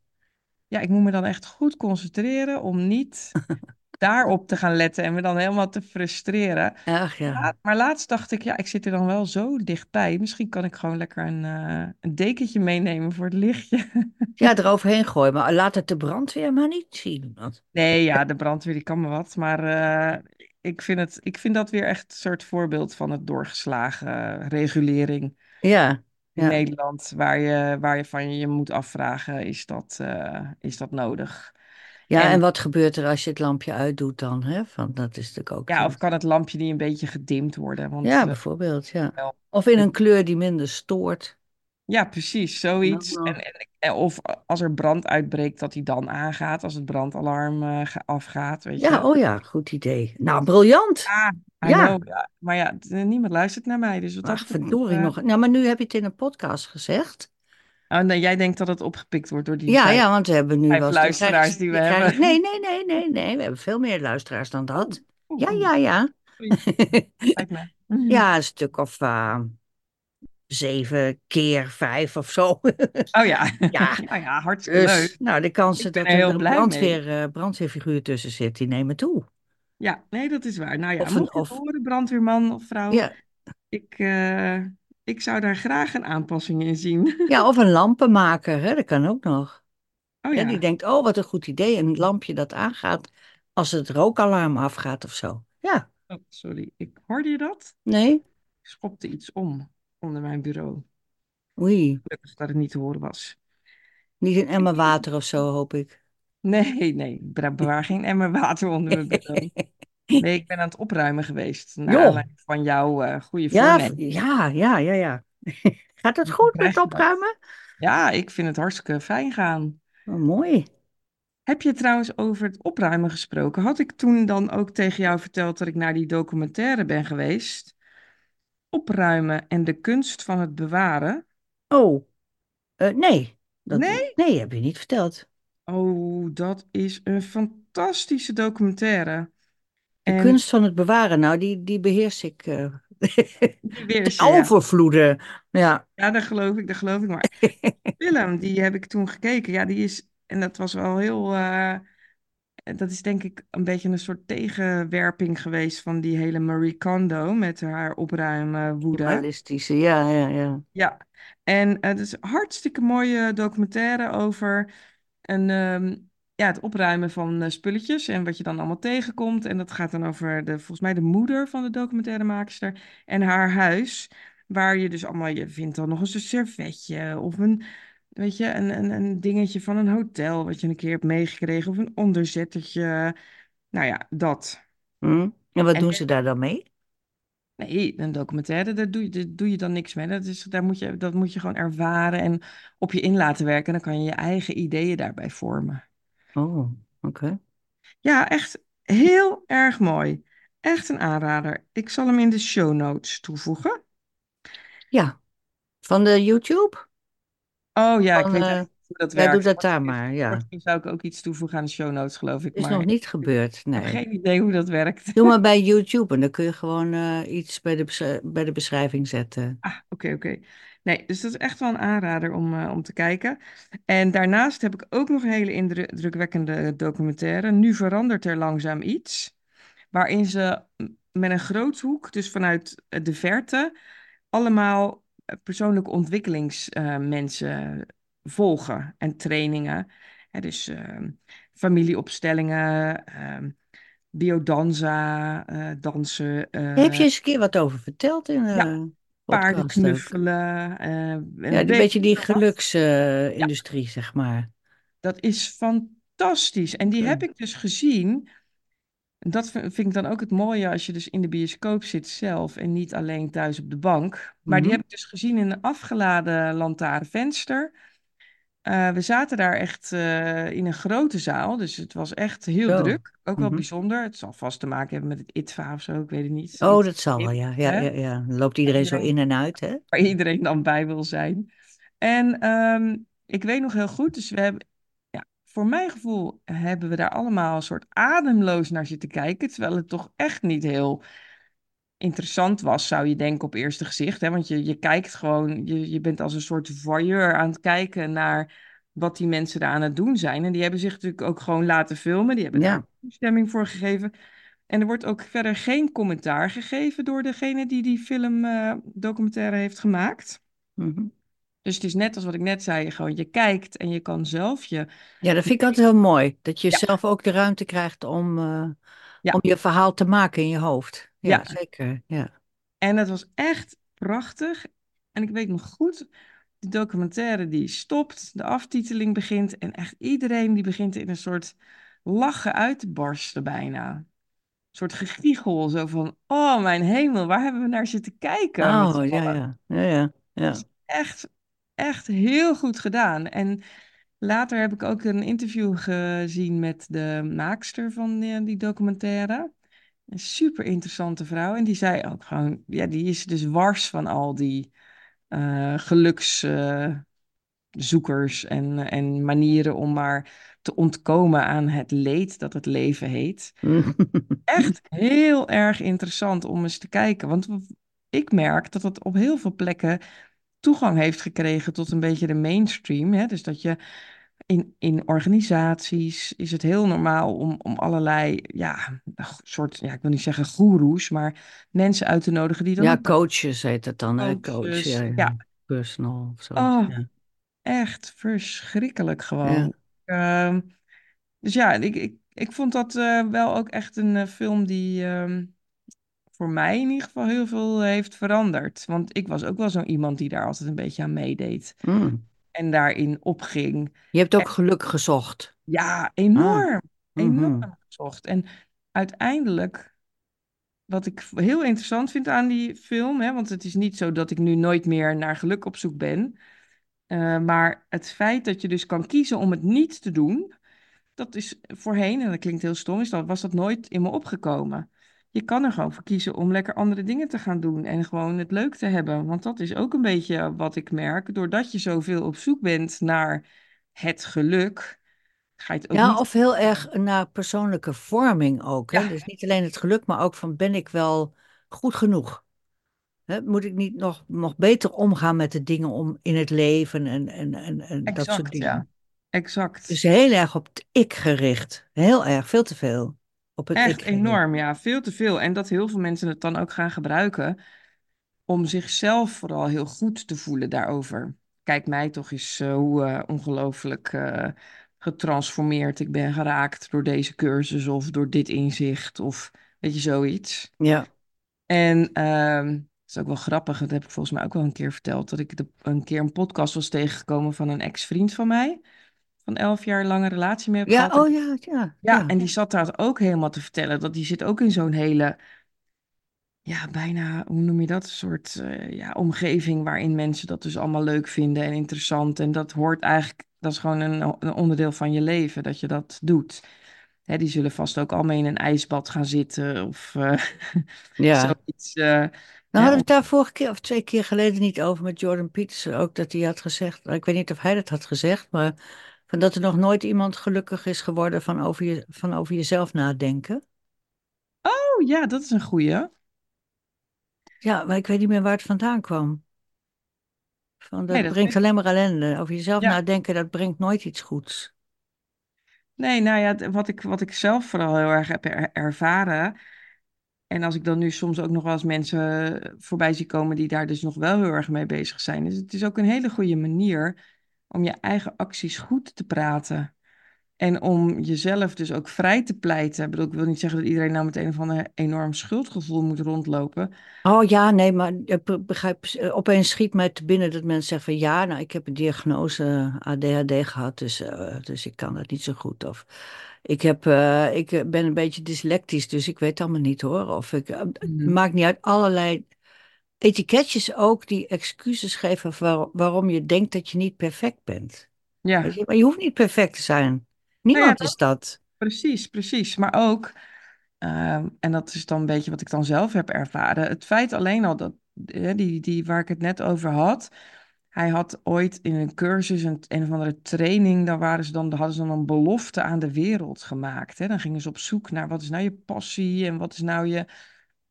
Speaker 1: Ja, ik moet me dan echt goed concentreren om niet daarop te gaan letten en me dan helemaal te frustreren.
Speaker 2: Ach ja.
Speaker 1: Maar laatst dacht ik, ja, ik zit er dan wel zo dichtbij. Misschien kan ik gewoon lekker een, eh, een dekentje meenemen voor het lichtje.
Speaker 2: Ja, eroverheen gooien, maar laat het de brandweer maar niet zien. Want,
Speaker 1: Nee, ja, de brandweer die kan me wat. Maar eh, ik vind het, ik vind dat weer echt een soort voorbeeld van het doorgeslagen regulering
Speaker 2: ja,
Speaker 1: in
Speaker 2: ja.
Speaker 1: Nederland. Waar je, waar je van je moet afvragen, is dat, eh, is dat nodig?
Speaker 2: Ja, en
Speaker 1: En
Speaker 2: wat gebeurt er als je het lampje uitdoet dan? Hè? Van, dat is natuurlijk ook
Speaker 1: ja, of kan het lampje niet een beetje gedimd worden? Want
Speaker 2: Ja,
Speaker 1: eh,
Speaker 2: bijvoorbeeld, ja. Of in een kleur die minder stoort.
Speaker 1: Ja, precies, zoiets. En,
Speaker 2: nog.
Speaker 1: en, en of als er brand uitbreekt, dat die dan aangaat, als het brandalarm eh, ga- afgaat, weet
Speaker 2: Ja,
Speaker 1: je.
Speaker 2: oh ja, goed idee. Nou, briljant. Ja.
Speaker 1: know. Maar ja, niemand luistert naar mij, dus wat
Speaker 2: Ach, verdorie
Speaker 1: eh,
Speaker 2: nog. Nou, maar nu heb je het in een podcast gezegd.
Speaker 1: Oh, nee, jij denkt dat het opgepikt wordt door die
Speaker 2: Ja,
Speaker 1: vijf,
Speaker 2: ja, want we hebben nu wel
Speaker 1: luisteraars die we
Speaker 2: krijgen-
Speaker 1: hebben.
Speaker 2: Nee, nee, nee, nee, nee. We hebben veel meer luisteraars dan dat. Ja, ja, ja. Ja, een stuk of eh, zeven keer vijf of zo.
Speaker 1: Oh ja,
Speaker 2: Ja,
Speaker 1: nou ja, hartstikke
Speaker 2: dus
Speaker 1: leuk.
Speaker 2: nou, de kansen dat
Speaker 1: er
Speaker 2: een brandweer, eh, brandweerfiguur tussen zit, die nemen toe.
Speaker 1: Ja, nee, dat is waar. Nou ja,
Speaker 2: Of een, of,
Speaker 1: horen, brandweerman of vrouw,
Speaker 2: ja,
Speaker 1: Ik, eh, ik zou daar graag een aanpassing in zien.
Speaker 2: Ja, of een lampenmaker, hè? Dat kan ook nog.
Speaker 1: Oh
Speaker 2: Hè, die
Speaker 1: ja.
Speaker 2: denkt, oh, wat een goed idee. Een lampje dat aangaat als het rookalarm afgaat of zo. Ja,
Speaker 1: Oh, sorry. Ik, hoorde je dat?
Speaker 2: nee?
Speaker 1: Ik schopte iets om onder mijn bureau.
Speaker 2: Oei,
Speaker 1: Gelukkig dat het niet te horen was.
Speaker 2: niet een emmer water of zo, hoop ik.
Speaker 1: Nee, nee. Ik bewaar geen emmer water onder mijn bureau. Nee, ik ben aan het opruimen geweest. Naar
Speaker 2: Joh,
Speaker 1: aanleiding van jouw eh goede
Speaker 2: ja,
Speaker 1: voornemen.
Speaker 2: ja, ja, ja, ja. Gaat het goed met opruimen?
Speaker 1: Ja, ik vind het hartstikke fijn gaan.
Speaker 2: Oh, mooi.
Speaker 1: Heb je trouwens over het opruimen gesproken? Had ik toen dan ook tegen jou verteld dat ik naar die documentaire ben geweest? Opruimen en de kunst van het bewaren?
Speaker 2: Oh, eh, nee. Dat,
Speaker 1: Nee?
Speaker 2: nee, heb je niet verteld.
Speaker 1: Oh, dat is een fantastische documentaire.
Speaker 2: De
Speaker 1: En
Speaker 2: kunst van het bewaren, nou, die, die beheers ik. eh
Speaker 1: die weer
Speaker 2: ten
Speaker 1: ze, ja.
Speaker 2: overvloede. Ja.
Speaker 1: Ja, dat geloof ik, dat geloof ik. Maar film, die heb ik toen gekeken. Ja, die is, en dat was wel heel, eh, dat is denk ik een beetje een soort tegenwerping geweest van die hele Marie Kondo met haar opruimen woede.
Speaker 2: Minimalistische, ja, ja, ja.
Speaker 1: Ja, en eh, het is een hartstikke mooie documentaire over een, ehm, ja, het opruimen van eh, spulletjes en wat je dan allemaal tegenkomt. En dat gaat dan over de, volgens mij de moeder van de documentairemaakster en haar huis, waar je dus allemaal, je vindt dan nog eens een servetje of een, weet je, een, een, een dingetje van een hotel wat je een keer hebt meegekregen of een onderzettertje. Nou ja, dat.
Speaker 2: Hm? En wat
Speaker 1: En
Speaker 2: doen ze daar dan mee?
Speaker 1: Nee, een documentaire, daar doe je, daar doe je dan niks mee. Dat is, daar moet je, dat moet je gewoon ervaren en op je in laten werken. En dan kan je je eigen ideeën daarbij vormen.
Speaker 2: Oh, oké.
Speaker 1: Ja, echt heel erg mooi. Echt een aanrader. Ik zal hem in de show notes toevoegen.
Speaker 2: Ja, van de YouTube?
Speaker 1: Oh ja, ik weet
Speaker 2: eh,
Speaker 1: niet hoe dat
Speaker 2: doe
Speaker 1: werkt.
Speaker 2: dat daar maar, ja.
Speaker 1: misschien zou ik ook iets toevoegen aan de show notes, geloof ik.
Speaker 2: Is
Speaker 1: Maar
Speaker 2: nog niet gebeurd,
Speaker 1: heb
Speaker 2: nee.
Speaker 1: geen idee hoe dat werkt.
Speaker 2: Doe maar bij YouTube en dan kun je gewoon eh, iets bij de, bij de beschrijving zetten.
Speaker 1: Ah, oké, oké. Nee, dus dat is echt wel een aanrader om, eh, om te kijken. En daarnaast heb ik ook nog een hele indrukwekkende documentaire. Nu verandert er langzaam iets. Waarin ze met een groothoek, dus vanuit de verte, allemaal persoonlijke ontwikkelingsmensen volgen en trainingen. Hè, dus ehm, familieopstellingen, ehm biodanza, eh, dansen.
Speaker 2: Heb
Speaker 1: eh,
Speaker 2: je eens een keer wat over verteld in
Speaker 1: ja, paarden knuffelen, eh,
Speaker 2: Ja,
Speaker 1: een
Speaker 2: beetje die.
Speaker 1: Ja,
Speaker 2: geluksindustrie, zeg maar.
Speaker 1: dat is fantastisch. En die heb ik dus gezien. En dat vind ik dan ook het mooie als je dus in de bioscoop zit zelf en niet alleen thuis op de bank. Maar die
Speaker 2: Mhm,
Speaker 1: heb ik dus gezien in een afgeladen lantaarnvenster. Eh, we zaten daar echt eh, in een grote zaal, dus het was echt heel
Speaker 2: Zo.
Speaker 1: druk. Ook wel
Speaker 2: Mhm.
Speaker 1: bijzonder. Het zal vast te maken hebben met het ITVA of zo, ik weet het niet.
Speaker 2: Oh, dat zal wel, ja. Ja, ja, ja. Dan loopt iedereen zo in en uit, hè?
Speaker 1: waar iedereen dan bij wil zijn. En ehm, ik weet nog heel goed, dus we hebben, voor mijn gevoel hebben we daar allemaal een soort ademloos naar zitten kijken, terwijl het toch echt niet heel interessant was, zou je denken op eerste gezicht. Hè? Want je, je kijkt gewoon, je, je bent als een soort voyeur aan het kijken naar wat die mensen daar aan het doen zijn. En die hebben zich natuurlijk ook gewoon laten filmen, die hebben daar
Speaker 2: Ja.
Speaker 1: ook toestemming voor gegeven. En er wordt ook verder geen commentaar gegeven door degene die die film eh, documentaire heeft gemaakt.
Speaker 2: Mhm.
Speaker 1: Dus het is net als wat ik net zei, gewoon je kijkt en je kan zelf je...
Speaker 2: Ja, dat vind ik altijd heel mooi. Dat je
Speaker 1: Ja,
Speaker 2: zelf ook de ruimte krijgt om, eh, om
Speaker 1: ja,
Speaker 2: je verhaal te maken in je hoofd. Ja,
Speaker 1: ja.
Speaker 2: zeker. Ja.
Speaker 1: En het was echt prachtig. En ik weet nog goed, de documentaire die stopt, de aftiteling begint en echt iedereen die begint in een soort lachen uit te barsten bijna. Een soort gegiegel, zo van, oh mijn hemel, waar hebben we naar zitten kijken
Speaker 2: Oh, ja, ja. Ja, ja. Ja.
Speaker 1: Echt, echt heel goed gedaan. En later heb ik ook een interview gezien met de maakster van die, die documentaire. Een super interessante vrouw. En die zei ook gewoon, ja, die is dus wars van al die eh gelukszoekers en, en manieren om maar te ontkomen aan het leed dat het leven heet. Echt heel erg interessant om eens te kijken. Want ik merk dat het op heel veel plekken toegang heeft gekregen tot een beetje de mainstream. Hè? Dus dat je in, in organisaties is het heel normaal om, om allerlei, ja, soort, ja, ik wil niet zeggen goeroes, maar mensen uit te nodigen die dan
Speaker 2: Ja, coaches heet het dan, hè? Coach, ja,
Speaker 1: coaches.
Speaker 2: ja.
Speaker 1: Ja,
Speaker 2: Personal of zo.
Speaker 1: oh,
Speaker 2: Ja.
Speaker 1: echt verschrikkelijk gewoon. Ehm, dus ja, ik, ik, ik vond dat eh, wel ook echt een eh, film die ehm, voor mij in ieder geval heel veel heeft veranderd. Want ik was ook wel zo iemand die daar altijd een beetje aan meedeed
Speaker 2: Mm.
Speaker 1: en daarin opging.
Speaker 2: Je hebt
Speaker 1: En
Speaker 2: ook geluk gezocht.
Speaker 1: ja,
Speaker 2: Ah.
Speaker 1: enorm,
Speaker 2: mhm.
Speaker 1: enorm gezocht. En uiteindelijk, wat ik heel interessant vind aan die film, hè, want het is niet zo dat ik nu nooit meer naar geluk op zoek ben. eh, maar het feit dat je dus kan kiezen om het niet te doen, dat is voorheen, en dat klinkt heel stom, is dat, was dat nooit in me opgekomen. Je kan er gewoon voor kiezen om lekker andere dingen te gaan doen en gewoon het leuk te hebben. Want dat is ook een beetje wat ik merk. Doordat je zoveel op zoek bent naar het geluk, ga je het ook
Speaker 2: Ja,
Speaker 1: niet.
Speaker 2: of heel erg naar persoonlijke vorming ook. Hè?
Speaker 1: Ja,
Speaker 2: Dus niet alleen het geluk, maar ook van ben ik wel goed genoeg? Hè? Moet ik niet nog, nog beter omgaan met de dingen om in het leven en, en, en, en dat soort
Speaker 1: exact,
Speaker 2: dingen?
Speaker 1: ja. Exact.
Speaker 2: Dus heel erg op het ik gericht. Heel erg, veel te veel op het
Speaker 1: Echt enorm, ja. Veel te veel. En dat heel veel mensen het dan ook gaan gebruiken om zichzelf vooral heel goed te voelen daarover. Kijk mij toch eens eh, hoe eh, ongelooflijk eh, getransformeerd ik ben geraakt door deze cursus of door dit inzicht of weet je, zoiets.
Speaker 2: Ja,
Speaker 1: En ehm, het is ook wel grappig, dat heb ik volgens mij ook wel een keer verteld, dat ik de, een keer een podcast was tegengekomen van een ex-vriend van mij, van elf jaar lange relatie mee heb
Speaker 2: ja,
Speaker 1: gehad.
Speaker 2: Oh ja, ja,
Speaker 1: ja, en die zat daar ook helemaal te vertellen dat die zit ook in zo'n hele, ja, bijna, hoe noem je dat? Een soort eh, ja, omgeving waarin mensen dat dus allemaal leuk vinden en interessant. En dat hoort eigenlijk, dat is gewoon een, een onderdeel van je leven, dat je dat doet. Hè, die zullen vast ook allemaal in een ijsbad gaan zitten of eh,
Speaker 2: Ja.
Speaker 1: zoiets. eh,
Speaker 2: Nou hadden we het daar vorige keer of twee keer geleden niet over met Jordan Peterson ook, dat hij had gezegd, nou, ik weet niet of hij dat had gezegd, maar van dat er nog nooit iemand gelukkig is geworden van over, je, van over jezelf nadenken.
Speaker 1: Oh ja, dat is een goeie.
Speaker 2: Ja, maar ik weet niet meer waar het vandaan kwam. Van
Speaker 1: Nee,
Speaker 2: dat brengt alleen maar ellende. Over jezelf
Speaker 1: Ja,
Speaker 2: nadenken, dat brengt nooit iets goeds.
Speaker 1: nee, nou ja, wat ik, wat ik zelf vooral heel erg heb er- ervaren. En als ik dan nu soms ook nog wel eens mensen voorbij zie komen die daar dus nog wel heel erg mee bezig zijn. Dus het is ook een hele goede manier om je eigen acties goed te praten. En om jezelf dus ook vrij te pleiten. Ik bedoel, ik wil niet zeggen dat iedereen nou met een of ander enorm schuldgevoel moet rondlopen.
Speaker 2: Oh ja, nee, maar ik begrijp, eh, opeens schiet mij te binnen dat mensen zeggen van ja, nou ik heb een diagnose ADHD gehad, dus, eh, dus ik kan dat niet zo goed. Of ik, heb, eh, ik ben een beetje dyslectisch, dus ik weet het allemaal niet hoor. Of ik, het
Speaker 1: Mhm.
Speaker 2: maakt niet uit, allerlei etiketjes ook die excuses geven waar- waarom je denkt dat je niet perfect bent.
Speaker 1: Ja,
Speaker 2: je? Maar je hoeft niet perfect te zijn.
Speaker 1: nou ja,
Speaker 2: Niemand is dat.
Speaker 1: precies, precies. Maar ook, ehm, en dat is dan een beetje wat ik dan zelf heb ervaren. Het feit alleen al dat, die, die waar ik het net over had. Hij had ooit in een cursus, een, een of andere training, daar waren ze dan, hadden ze dan een belofte aan de wereld gemaakt. Hè? Dan gingen ze op zoek naar wat is nou je passie en wat is nou je,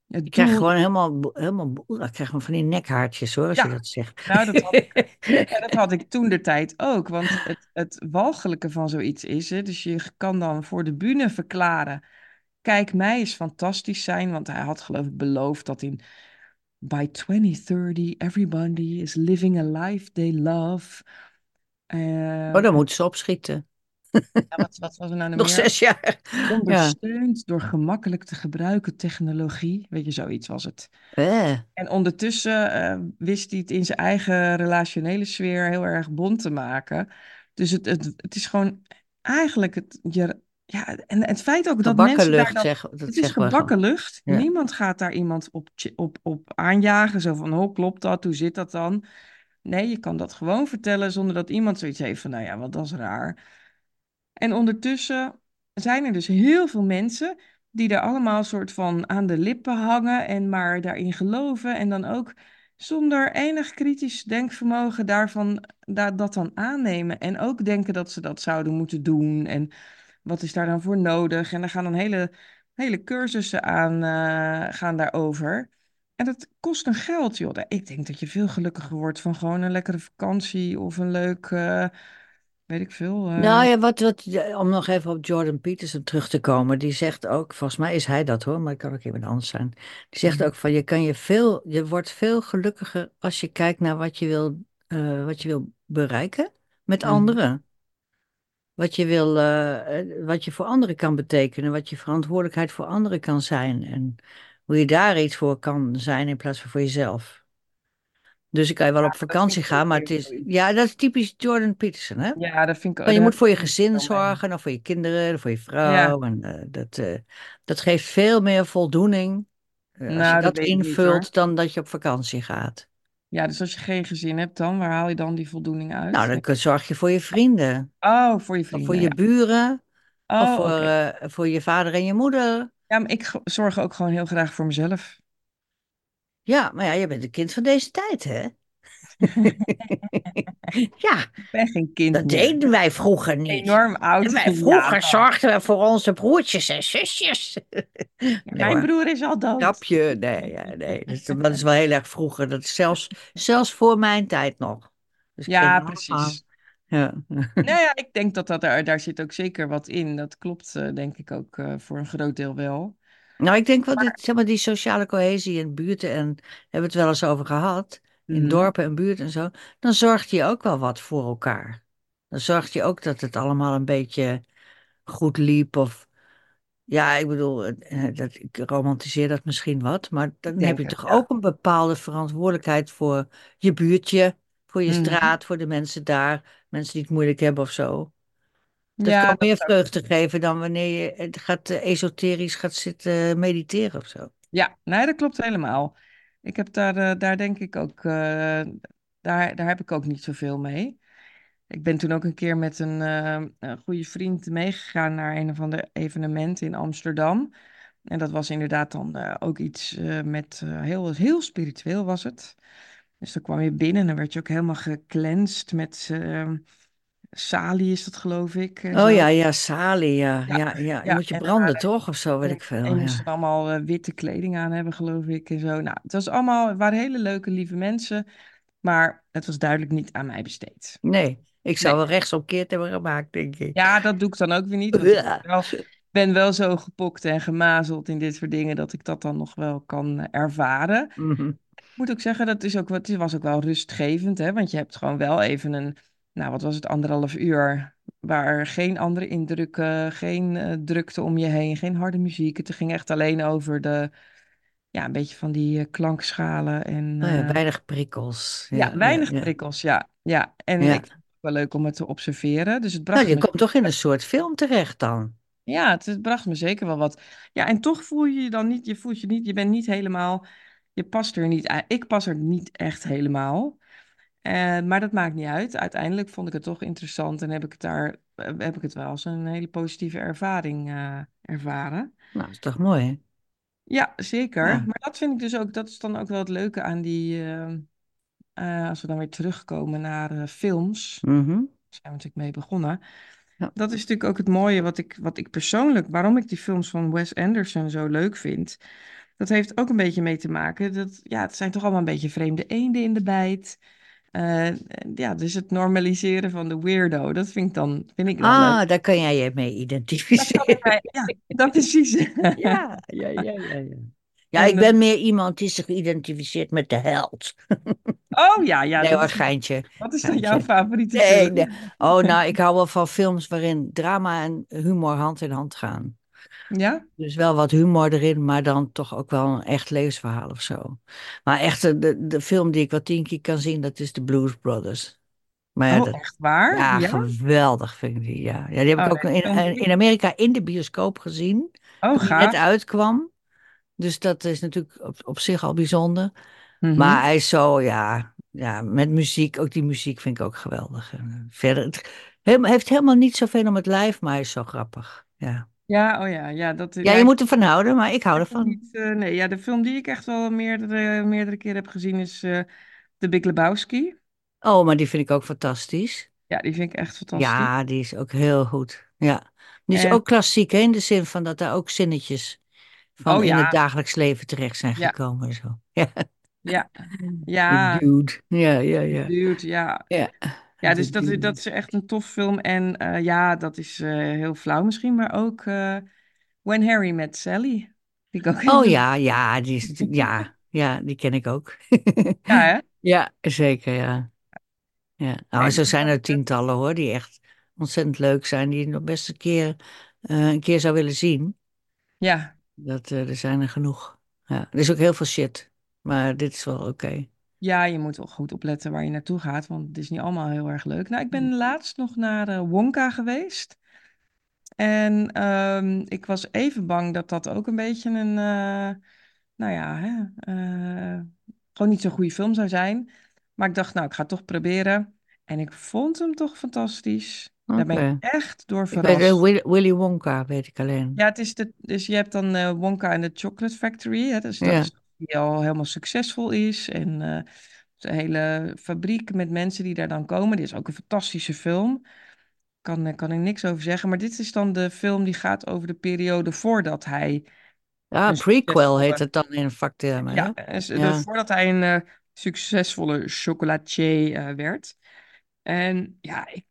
Speaker 1: Het
Speaker 2: krijgt
Speaker 1: doel.
Speaker 2: gewoon helemaal, helemaal, dan krijg van die nekhaartjes hoor, als je
Speaker 1: Ja,
Speaker 2: dat zegt.
Speaker 1: nou dat had ik, ja, dat had ik toen de tijd ook. Want het, het walgelijke van zoiets is, hè, dus je kan dan voor de bühne verklaren, kijk mij is fantastisch zijn, want hij had geloof ik beloofd dat in by 2030 everybody is living a life they love. Eh,
Speaker 2: Oh, dan moeten ze opschieten.
Speaker 1: Ja, wat, wat was er nou nog meer?
Speaker 2: zes jaar. Ja.
Speaker 1: Ondersteund door gemakkelijk te gebruiken technologie. Weet je, zoiets was het.
Speaker 2: Eh.
Speaker 1: En ondertussen eh, wist hij het in zijn eigen relationele sfeer heel erg bond te maken. Dus het, het, het is gewoon eigenlijk het, je, ja, en het feit ook dat
Speaker 2: Gebakken
Speaker 1: mensen daar
Speaker 2: lucht,
Speaker 1: dan.
Speaker 2: zeg, dat
Speaker 1: Het is gebakken lucht.
Speaker 2: Ja.
Speaker 1: Niemand gaat daar iemand op, op, op aanjagen. Zo van, hoe klopt dat? Hoe zit dat dan? Nee, je kan dat gewoon vertellen zonder dat iemand zoiets heeft van, nou ja, wat dat is raar. En ondertussen zijn er dus heel veel mensen die er allemaal soort van aan de lippen hangen en maar daarin geloven en dan ook zonder enig kritisch denkvermogen daarvan da dat dan aannemen en ook denken dat ze dat zouden moeten doen en wat is daar dan voor nodig en er gaan dan hele, hele cursussen aan eh, gaan daarover. En dat kost een geld, joh. Ik denk dat je veel gelukkiger wordt van gewoon een lekkere vakantie of een leuk, eh, weet ik veel. eh,
Speaker 2: Nou ja, wat, wat, om nog even op Jordan Peterson terug te komen. Die zegt ook, volgens mij is hij dat hoor, maar het kan ook iemand anders zijn. Die zegt
Speaker 1: mhm,
Speaker 2: ook van, je kan je veel, je wordt veel gelukkiger als je kijkt naar wat je wil, eh, wat je wil bereiken met
Speaker 1: mhm.
Speaker 2: anderen. Wat je wil, eh, wat je voor anderen kan betekenen, wat je verantwoordelijkheid voor anderen kan zijn. En hoe je daar iets voor kan zijn in plaats van voor jezelf. Dus ik kan je wel op vakantie gaan, maar het is, ja, dat is typisch Jordan Peterson, hè?
Speaker 1: Ja, dat vind ik,
Speaker 2: Maar je moet voor je gezin zorgen, of voor je kinderen, voor je
Speaker 1: Ja,
Speaker 2: vrouw. En eh, dat, eh, dat geeft veel meer voldoening eh, als je
Speaker 1: nou, dat niet
Speaker 2: invult dan dat je op vakantie gaat.
Speaker 1: Ja, dus als je geen gezin hebt dan, waar haal je dan die voldoening
Speaker 2: Nou,
Speaker 1: uit?
Speaker 2: dan
Speaker 1: Nee.
Speaker 2: kun- zorg je voor je vrienden,
Speaker 1: Oh, voor je
Speaker 2: of voor
Speaker 1: vrienden,
Speaker 2: je
Speaker 1: ja.
Speaker 2: buren, of
Speaker 1: Oh,
Speaker 2: voor,
Speaker 1: oké.
Speaker 2: eh, voor je vader en je moeder.
Speaker 1: Ja, maar ik zorg ook gewoon heel graag voor mezelf.
Speaker 2: Ja, maar ja, je bent een kind van deze tijd, hè? Ja,
Speaker 1: Ik ben geen kind
Speaker 2: dat
Speaker 1: meer.
Speaker 2: Deden wij vroeger niet.
Speaker 1: enorm
Speaker 2: En
Speaker 1: oud.
Speaker 2: wij vroeger zorgden we voor onze broertjes en zusjes.
Speaker 1: Mijn broer is al dood.
Speaker 2: Grapje, nee, ja, nee. Dat is, dat is wel heel erg vroeger. Dat is zelfs, zelfs voor mijn tijd nog. Dus
Speaker 1: Ja, precies.
Speaker 2: Ja.
Speaker 1: Nou ja, ik denk dat, dat daar, daar zit ook zeker wat in. Dat klopt, eh, denk ik ook eh, voor een groot deel wel.
Speaker 2: Nou, ik denk wel dat zeg maar, die sociale cohesie in buurten, en hebben we het wel eens over gehad, in
Speaker 1: Mhm.
Speaker 2: dorpen en buurten en zo, dan zorgt je ook wel wat voor elkaar. Dan zorgt je ook dat het allemaal een beetje goed liep. Of ja, ik bedoel, eh, dat, ik romantiseer dat misschien wat, maar dan heb je toch
Speaker 1: ja.
Speaker 2: ook een bepaalde verantwoordelijkheid voor je buurtje, voor je
Speaker 1: Mhm.
Speaker 2: straat, voor de mensen daar, mensen die het moeilijk hebben of zo. Dat
Speaker 1: Ja,
Speaker 2: kan
Speaker 1: dat
Speaker 2: meer vreugde geven dan wanneer je het gaat eh, esoterisch gaat zitten mediteren of zo.
Speaker 1: Ja, nee, dat klopt helemaal. Ik heb daar, eh, daar denk ik ook, eh, daar, daar heb ik ook niet zoveel mee. Ik ben toen ook een keer met een, eh, een goede vriend meegegaan naar een of ander evenement in Amsterdam. En dat was inderdaad dan eh, ook iets eh, met, eh, heel, heel spiritueel was het. Dus dan kwam je binnen en dan werd je ook helemaal gecleansed met salie is dat geloof ik en
Speaker 2: Oh
Speaker 1: zo.
Speaker 2: ja, ja, salie, ja,
Speaker 1: Ja,
Speaker 2: ja, ja. Moet je
Speaker 1: en
Speaker 2: branden toch, of zo, weet
Speaker 1: En,
Speaker 2: ik
Speaker 1: en
Speaker 2: veel,
Speaker 1: je moest dan
Speaker 2: ja.
Speaker 1: allemaal eh, witte kleding aan hebben, geloof ik, en zo. Nou, het was allemaal, het waren hele leuke, lieve mensen, maar het was duidelijk niet aan mij besteed.
Speaker 2: Nee, ik zou
Speaker 1: Nee,
Speaker 2: wel rechtsomkeerd hebben gemaakt, denk ik.
Speaker 1: ja, dat doe ik dan ook weer niet, ik ben wel, ben wel zo gepokt en gemazeld in dit soort dingen dat ik dat dan nog wel kan eh, ervaren.
Speaker 2: Mhm.
Speaker 1: Ik moet ook zeggen, dat is ook, wat- het was ook wel rustgevend, hè, want je hebt gewoon wel even een, nou, wat was het, anderhalf uur, waar geen andere indrukken, geen eh, drukte om je heen, geen harde muziek. Het ging echt alleen over de ja, een beetje van die eh, klankschalen en
Speaker 2: Oh ja,
Speaker 1: eh,
Speaker 2: weinig prikkels.
Speaker 1: ja,
Speaker 2: Ja, ja,
Speaker 1: weinig
Speaker 2: ja.
Speaker 1: prikkels, ja. Ja, en ik vond het wel leuk om het te observeren. Dus het
Speaker 2: Nou,
Speaker 1: bracht
Speaker 2: je
Speaker 1: me,
Speaker 2: komt toch in een soort film terecht dan.
Speaker 1: ja, het, het bracht me zeker wel wat. Ja, en toch voel je je dan niet, je voelt je niet, je bent niet helemaal, je past er niet, ik pas er niet echt helemaal. Eh, maar dat maakt niet uit. Uiteindelijk vond ik het toch interessant en heb ik het daar, eh, heb ik het wel als een hele positieve ervaring eh, ervaren.
Speaker 2: Nou, dat is toch mooi, hè?
Speaker 1: Ja, zeker.
Speaker 2: Ja.
Speaker 1: Maar dat vind ik dus ook, dat is dan ook wel het leuke aan die, eh, eh, als we dan weer terugkomen naar films,
Speaker 2: Mhm.
Speaker 1: daar zijn we natuurlijk mee begonnen.
Speaker 2: Ja.
Speaker 1: Dat is natuurlijk ook het mooie wat ik, wat ik persoonlijk, waarom ik die films van Wes Anderson zo leuk vind. Dat heeft ook een beetje mee te maken. Dat, ja, het zijn toch allemaal een beetje vreemde eenden in de bijt. Eh, ja, dus het normaliseren van de weirdo, dat vind ik dan, vind ik dan leuk.
Speaker 2: Ah, daar kan jij je mee identificeren.
Speaker 1: mij, ja, dat precies.
Speaker 2: Ja, ja, ja, ja, ja. Ja, ik
Speaker 1: En,
Speaker 2: ben meer iemand die zich identificeert met de held.
Speaker 1: oh ja, ja,
Speaker 2: Nee
Speaker 1: dat is,
Speaker 2: geintje.
Speaker 1: wat is dan jouw favoriete
Speaker 2: Nee,
Speaker 1: film?
Speaker 2: nee. Oh, nou, ik hou wel van films waarin drama en humor hand in hand gaan.
Speaker 1: Ja?
Speaker 2: Dus wel wat humor erin, maar dan toch ook wel een echt levensverhaal of zo. Maar echt, de, de, de film die ik wel tien keer kan zien, dat is de Blues Brothers. Maar ja,
Speaker 1: Oh,
Speaker 2: dat,
Speaker 1: echt waar?
Speaker 2: ja,
Speaker 1: Ja?
Speaker 2: geweldig vind ik die, ja. Ja, die heb ik
Speaker 1: Oh,
Speaker 2: ook in,
Speaker 1: ken
Speaker 2: in
Speaker 1: ik.
Speaker 2: Amerika in de bioscoop gezien,
Speaker 1: Oh,
Speaker 2: die net
Speaker 1: gaaf.
Speaker 2: uitkwam. Dus dat is natuurlijk op, op zich al bijzonder. Maar
Speaker 1: Mhm.
Speaker 2: hij is zo, ja, ja, met muziek, ook die muziek vind ik ook geweldig. En verder, het heeft helemaal niet zoveel om het lijf, maar hij is zo grappig. Ja,
Speaker 1: Ja, oh ja, ja, dat,
Speaker 2: ja je moet ervan houden, maar ik hou ervan.
Speaker 1: niet, eh, nee, ja, de film die ik echt wel meerdere, meerdere keren heb gezien is eh The Big Lebowski.
Speaker 2: Oh, maar die vind ik ook fantastisch.
Speaker 1: Ja, die vind ik echt fantastisch.
Speaker 2: Ja, die is ook heel goed. Ja, die is
Speaker 1: En,
Speaker 2: ook klassiek, hè, in de zin van dat daar ook zinnetjes van
Speaker 1: oh
Speaker 2: in het dagelijks leven terecht zijn
Speaker 1: ja,
Speaker 2: gekomen. en Zo. Ja,
Speaker 1: ja,
Speaker 2: de
Speaker 1: ja,
Speaker 2: dude. Ja, ja, ja.
Speaker 1: dude, ja.
Speaker 2: Ja.
Speaker 1: Ja, dus dat, is- dat is echt een tof film. En eh, ja, dat is eh, heel flauw misschien, maar ook eh, When Harry Met Sally. Ik ook
Speaker 2: Oh ja, ja, die is, ja, ja, die ken ik ook.
Speaker 1: Ja, hè?
Speaker 2: Ja, zeker, ja. Ja, nou, en zo zijn er tientallen hoor, die echt ontzettend leuk zijn, die je nog best een keer, een keer zou willen zien.
Speaker 1: ja,
Speaker 2: Dat, er zijn er genoeg. Ja, er is ook heel veel shit, maar dit is wel oké.
Speaker 1: Ja, je moet wel goed opletten waar je naartoe gaat, want het is niet allemaal heel erg leuk. Nou, ik ben laatst nog naar eh, Wonka geweest. En ehm, ik was even bang dat dat ook een beetje een, eh, nou ja, hè, eh, gewoon niet zo'n goede film zou zijn. Maar ik dacht, nou, ik ga het toch proberen. En ik vond hem toch fantastisch. Daar ben ik echt door verrast.
Speaker 2: Willy, Willy Wonka, weet ik alleen.
Speaker 1: Ja, het is de, dus je hebt dan Wonka en de Chocolate Factory. Hè, dus dat
Speaker 2: Ja.
Speaker 1: is die al helemaal succesvol is. En eh, een hele fabriek met mensen die daar dan komen. Dit is ook een fantastische film. Kan, kan ik niks over zeggen. Maar dit is dan de film die gaat over de periode voordat hij
Speaker 2: Ja,
Speaker 1: een
Speaker 2: prequel heet het dan in vaktermen,
Speaker 1: Ja,
Speaker 2: hè?
Speaker 1: en s- de,
Speaker 2: Ja,
Speaker 1: voordat hij een eh, succesvolle chocolatier eh, werd. En ja, ik,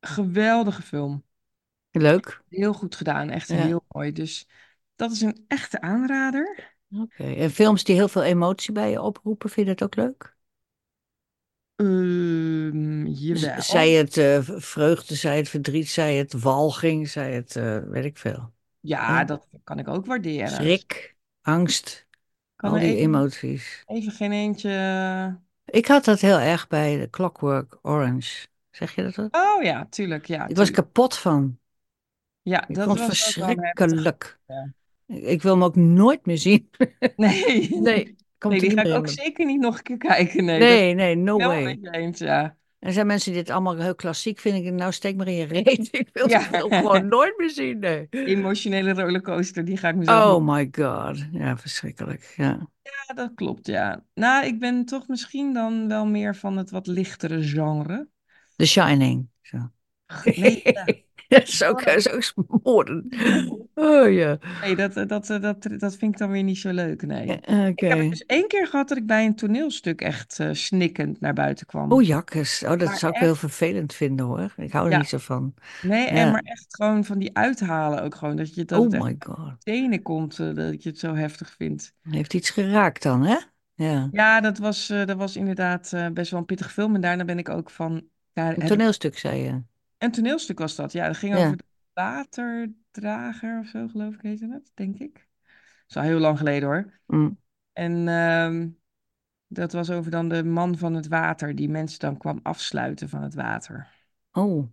Speaker 1: geweldige film.
Speaker 2: leuk.
Speaker 1: Heel goed gedaan. Echt
Speaker 2: Ja,
Speaker 1: heel mooi. Dus dat is een echte aanrader.
Speaker 2: Oké. En films die heel veel emotie bij je oproepen, vind je dat ook leuk?
Speaker 1: Jawel.
Speaker 2: Zij het eh, vreugde, zij het verdriet, zij het walging, zij het, eh, weet ik veel.
Speaker 1: Ja,
Speaker 2: Ja.
Speaker 1: dat kan ik ook waarderen.
Speaker 2: Schrik, angst,
Speaker 1: Kan
Speaker 2: al die
Speaker 1: even,
Speaker 2: emoties.
Speaker 1: even geen eentje.
Speaker 2: Ik had dat heel erg bij de Clockwork Orange. Zeg je dat ook?
Speaker 1: Oh ja, tuurlijk. Ja,
Speaker 2: Ik was kapot van.
Speaker 1: Ja,
Speaker 2: Ik
Speaker 1: dat
Speaker 2: vond het
Speaker 1: was ook wel heftig.
Speaker 2: verschrikkelijk. Ik wil hem ook nooit meer zien.
Speaker 1: Nee.
Speaker 2: Nee,
Speaker 1: die ga ik ook zeker niet nog een keer kijken. Nee,
Speaker 2: Nee, nee, no way.
Speaker 1: eens, ja.
Speaker 2: Er zijn mensen die dit allemaal heel klassiek vinden. Nou, steek maar in je reet. Ik wil
Speaker 1: Ja,
Speaker 2: film gewoon nooit meer zien. Nee.
Speaker 1: emotionele rollercoaster, die ga ik mezelf niet...
Speaker 2: Oh my god. Ja, verschrikkelijk. Ja.
Speaker 1: Ja, dat klopt, ja. Nou, ik ben toch misschien dan wel meer van het wat lichtere genre.
Speaker 2: The Shining. Zo.
Speaker 1: Nee, ja.
Speaker 2: Dat is ook, dat is ook smoren. Oh ja.
Speaker 1: Nee, dat, dat, dat, dat, dat vind ik dan weer niet zo leuk, nee.
Speaker 2: Oké.
Speaker 1: Ik heb het dus één keer gehad dat ik bij een toneelstuk echt eh, snikkend naar buiten kwam.
Speaker 2: Oh jakkes. Oh, dat
Speaker 1: Maar
Speaker 2: zou ik heel vervelend vinden hoor. Ik hou er
Speaker 1: ja.
Speaker 2: niet zo van.
Speaker 1: Nee, en maar echt gewoon van die uithalen ook gewoon. Dat, je, dat
Speaker 2: Oh my god.
Speaker 1: tenen komt, eh, dat je het zo heftig vindt.
Speaker 2: Heeft iets geraakt dan, hè? Ja.
Speaker 1: Ja, dat was, eh, dat was inderdaad eh, best wel een pittig film. En daarna ben ik ook van, daar
Speaker 2: Een toneelstuk, zei je.
Speaker 1: Een toneelstuk was dat. Ja, dat ging
Speaker 2: Ja.
Speaker 1: over de waterdrager of zo, geloof ik heette het, denk ik. Dat is al heel lang geleden hoor.
Speaker 2: Mm.
Speaker 1: En ehm, dat was over dan de man van het water, die mensen dan kwam afsluiten van het water.
Speaker 2: Oh.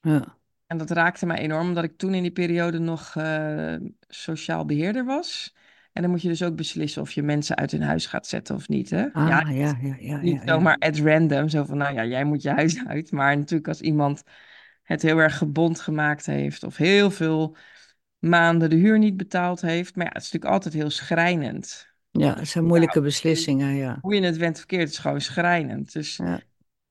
Speaker 2: Ja.
Speaker 1: En dat raakte mij enorm, omdat ik toen in die periode nog eh, sociaal beheerder was. En dan moet je dus ook beslissen of je mensen uit hun huis gaat zetten of niet, hè? Ja,
Speaker 2: Ah, ja, ja, ja,
Speaker 1: niet
Speaker 2: ja, ja.
Speaker 1: zomaar at random, zo van, nou ja, jij moet je huis uit. Maar natuurlijk als iemand het heel erg gebond gemaakt heeft of heel veel maanden de huur niet betaald heeft. Maar ja, het is natuurlijk altijd heel schrijnend.
Speaker 2: Ja, het zijn moeilijke beslissingen, ja.
Speaker 1: hoe je het went verkeerd, is gewoon schrijnend. Dus,
Speaker 2: Ja.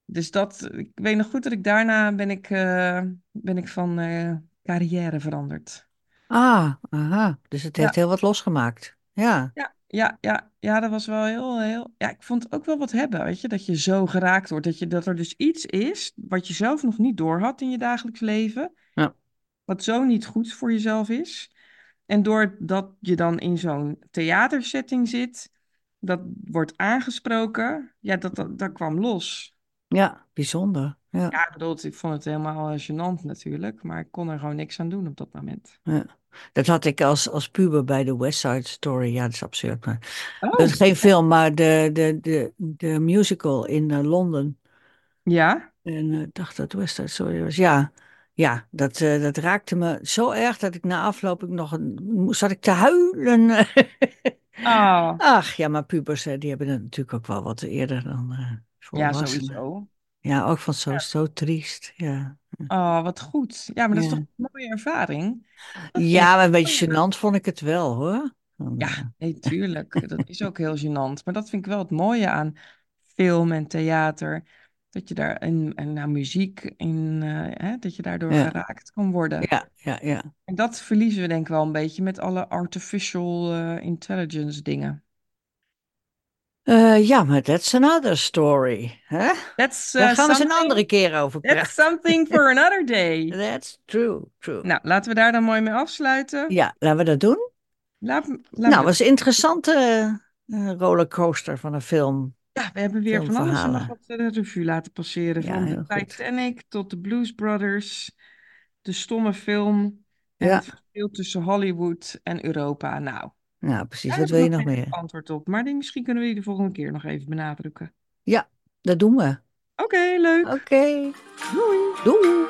Speaker 1: dus dat, ik weet nog goed dat ik daarna ben ik, eh, ben ik van eh, carrière veranderd.
Speaker 2: Ah, aha. Dus het heeft
Speaker 1: Ja.
Speaker 2: heel wat losgemaakt. Ja,
Speaker 1: Ja, ja, ja, ja, dat was wel heel, heel. Ja, ik vond het ook wel wat hebben, weet je, dat je zo geraakt wordt. Dat, je, dat er dus iets is wat je zelf nog niet doorhad in je dagelijks leven,
Speaker 2: ja,
Speaker 1: wat zo niet goed voor jezelf is. En doordat je dan in zo'n theatersetting zit, dat wordt aangesproken, ja, dat, dat, dat kwam los.
Speaker 2: ja, bijzonder. Ja,
Speaker 1: Ja, ik bedoel, ik vond het helemaal eh, gênant natuurlijk, maar ik kon er gewoon niks aan doen op dat moment.
Speaker 2: ja. Dat had ik als, als puber bij de West Side Story. Ja, dat is absurd. Maar... Dat is
Speaker 1: Oh,
Speaker 2: geen film, maar de, de, de, de musical in eh, Londen.
Speaker 1: ja?
Speaker 2: En eh, ik dacht dat West Side Story was. Ja, ja dat, eh, dat raakte me zo erg dat ik na afloop ik nog een, zat ik te huilen.
Speaker 1: Oh,
Speaker 2: Ach ja, maar pubers, die hebben het natuurlijk ook wel wat eerder dan eh
Speaker 1: ja, sowieso.
Speaker 2: Ja, ook van zo,
Speaker 1: Ja.
Speaker 2: zo triest. Ja.
Speaker 1: Oh, wat goed. Ja, maar dat is toch
Speaker 2: Ja.
Speaker 1: een mooie ervaring? Dat
Speaker 2: ja, maar een beetje gênant vond ik het wel hoor. Dan, eh,
Speaker 1: Ja, nee, tuurlijk. Dat is ook heel gênant. Maar dat vind ik wel het mooie aan film en theater. Dat je daar, en, en nou, muziek, in, eh, hè, dat je daardoor
Speaker 2: ja,
Speaker 1: geraakt kan worden.
Speaker 2: ja, ja, ja.
Speaker 1: En dat verliezen we denk ik wel een beetje met alle artificial eh, intelligence dingen.
Speaker 2: Eh, ja, maar that's another story. Hè?
Speaker 1: That's,
Speaker 2: Daar
Speaker 1: uh,
Speaker 2: gaan we eens een andere keer over
Speaker 1: That's
Speaker 2: praten.
Speaker 1: something for another day.
Speaker 2: That's true, true.
Speaker 1: Nou, laten we daar dan mooi mee afsluiten.
Speaker 2: Ja, laten we dat doen.
Speaker 1: Laat, laat
Speaker 2: Nou,
Speaker 1: me-
Speaker 2: was een interessante eh, rollercoaster van een film.
Speaker 1: ja, we hebben weer van alles nog wat de revue laten passeren.
Speaker 2: Ja,
Speaker 1: Van de
Speaker 2: goed.
Speaker 1: Titanic tot de Blues Brothers, de stomme film en
Speaker 2: Ja.
Speaker 1: het verschil tussen Hollywood en Europa. Nou,
Speaker 2: Nou, precies. Wat wil je nog meer?
Speaker 1: antwoord op. Maar die, misschien kunnen we die de volgende keer nog even benadrukken.
Speaker 2: Ja, dat doen we.
Speaker 1: Oké, leuk.
Speaker 2: Oké.
Speaker 1: Doei.
Speaker 2: Doei.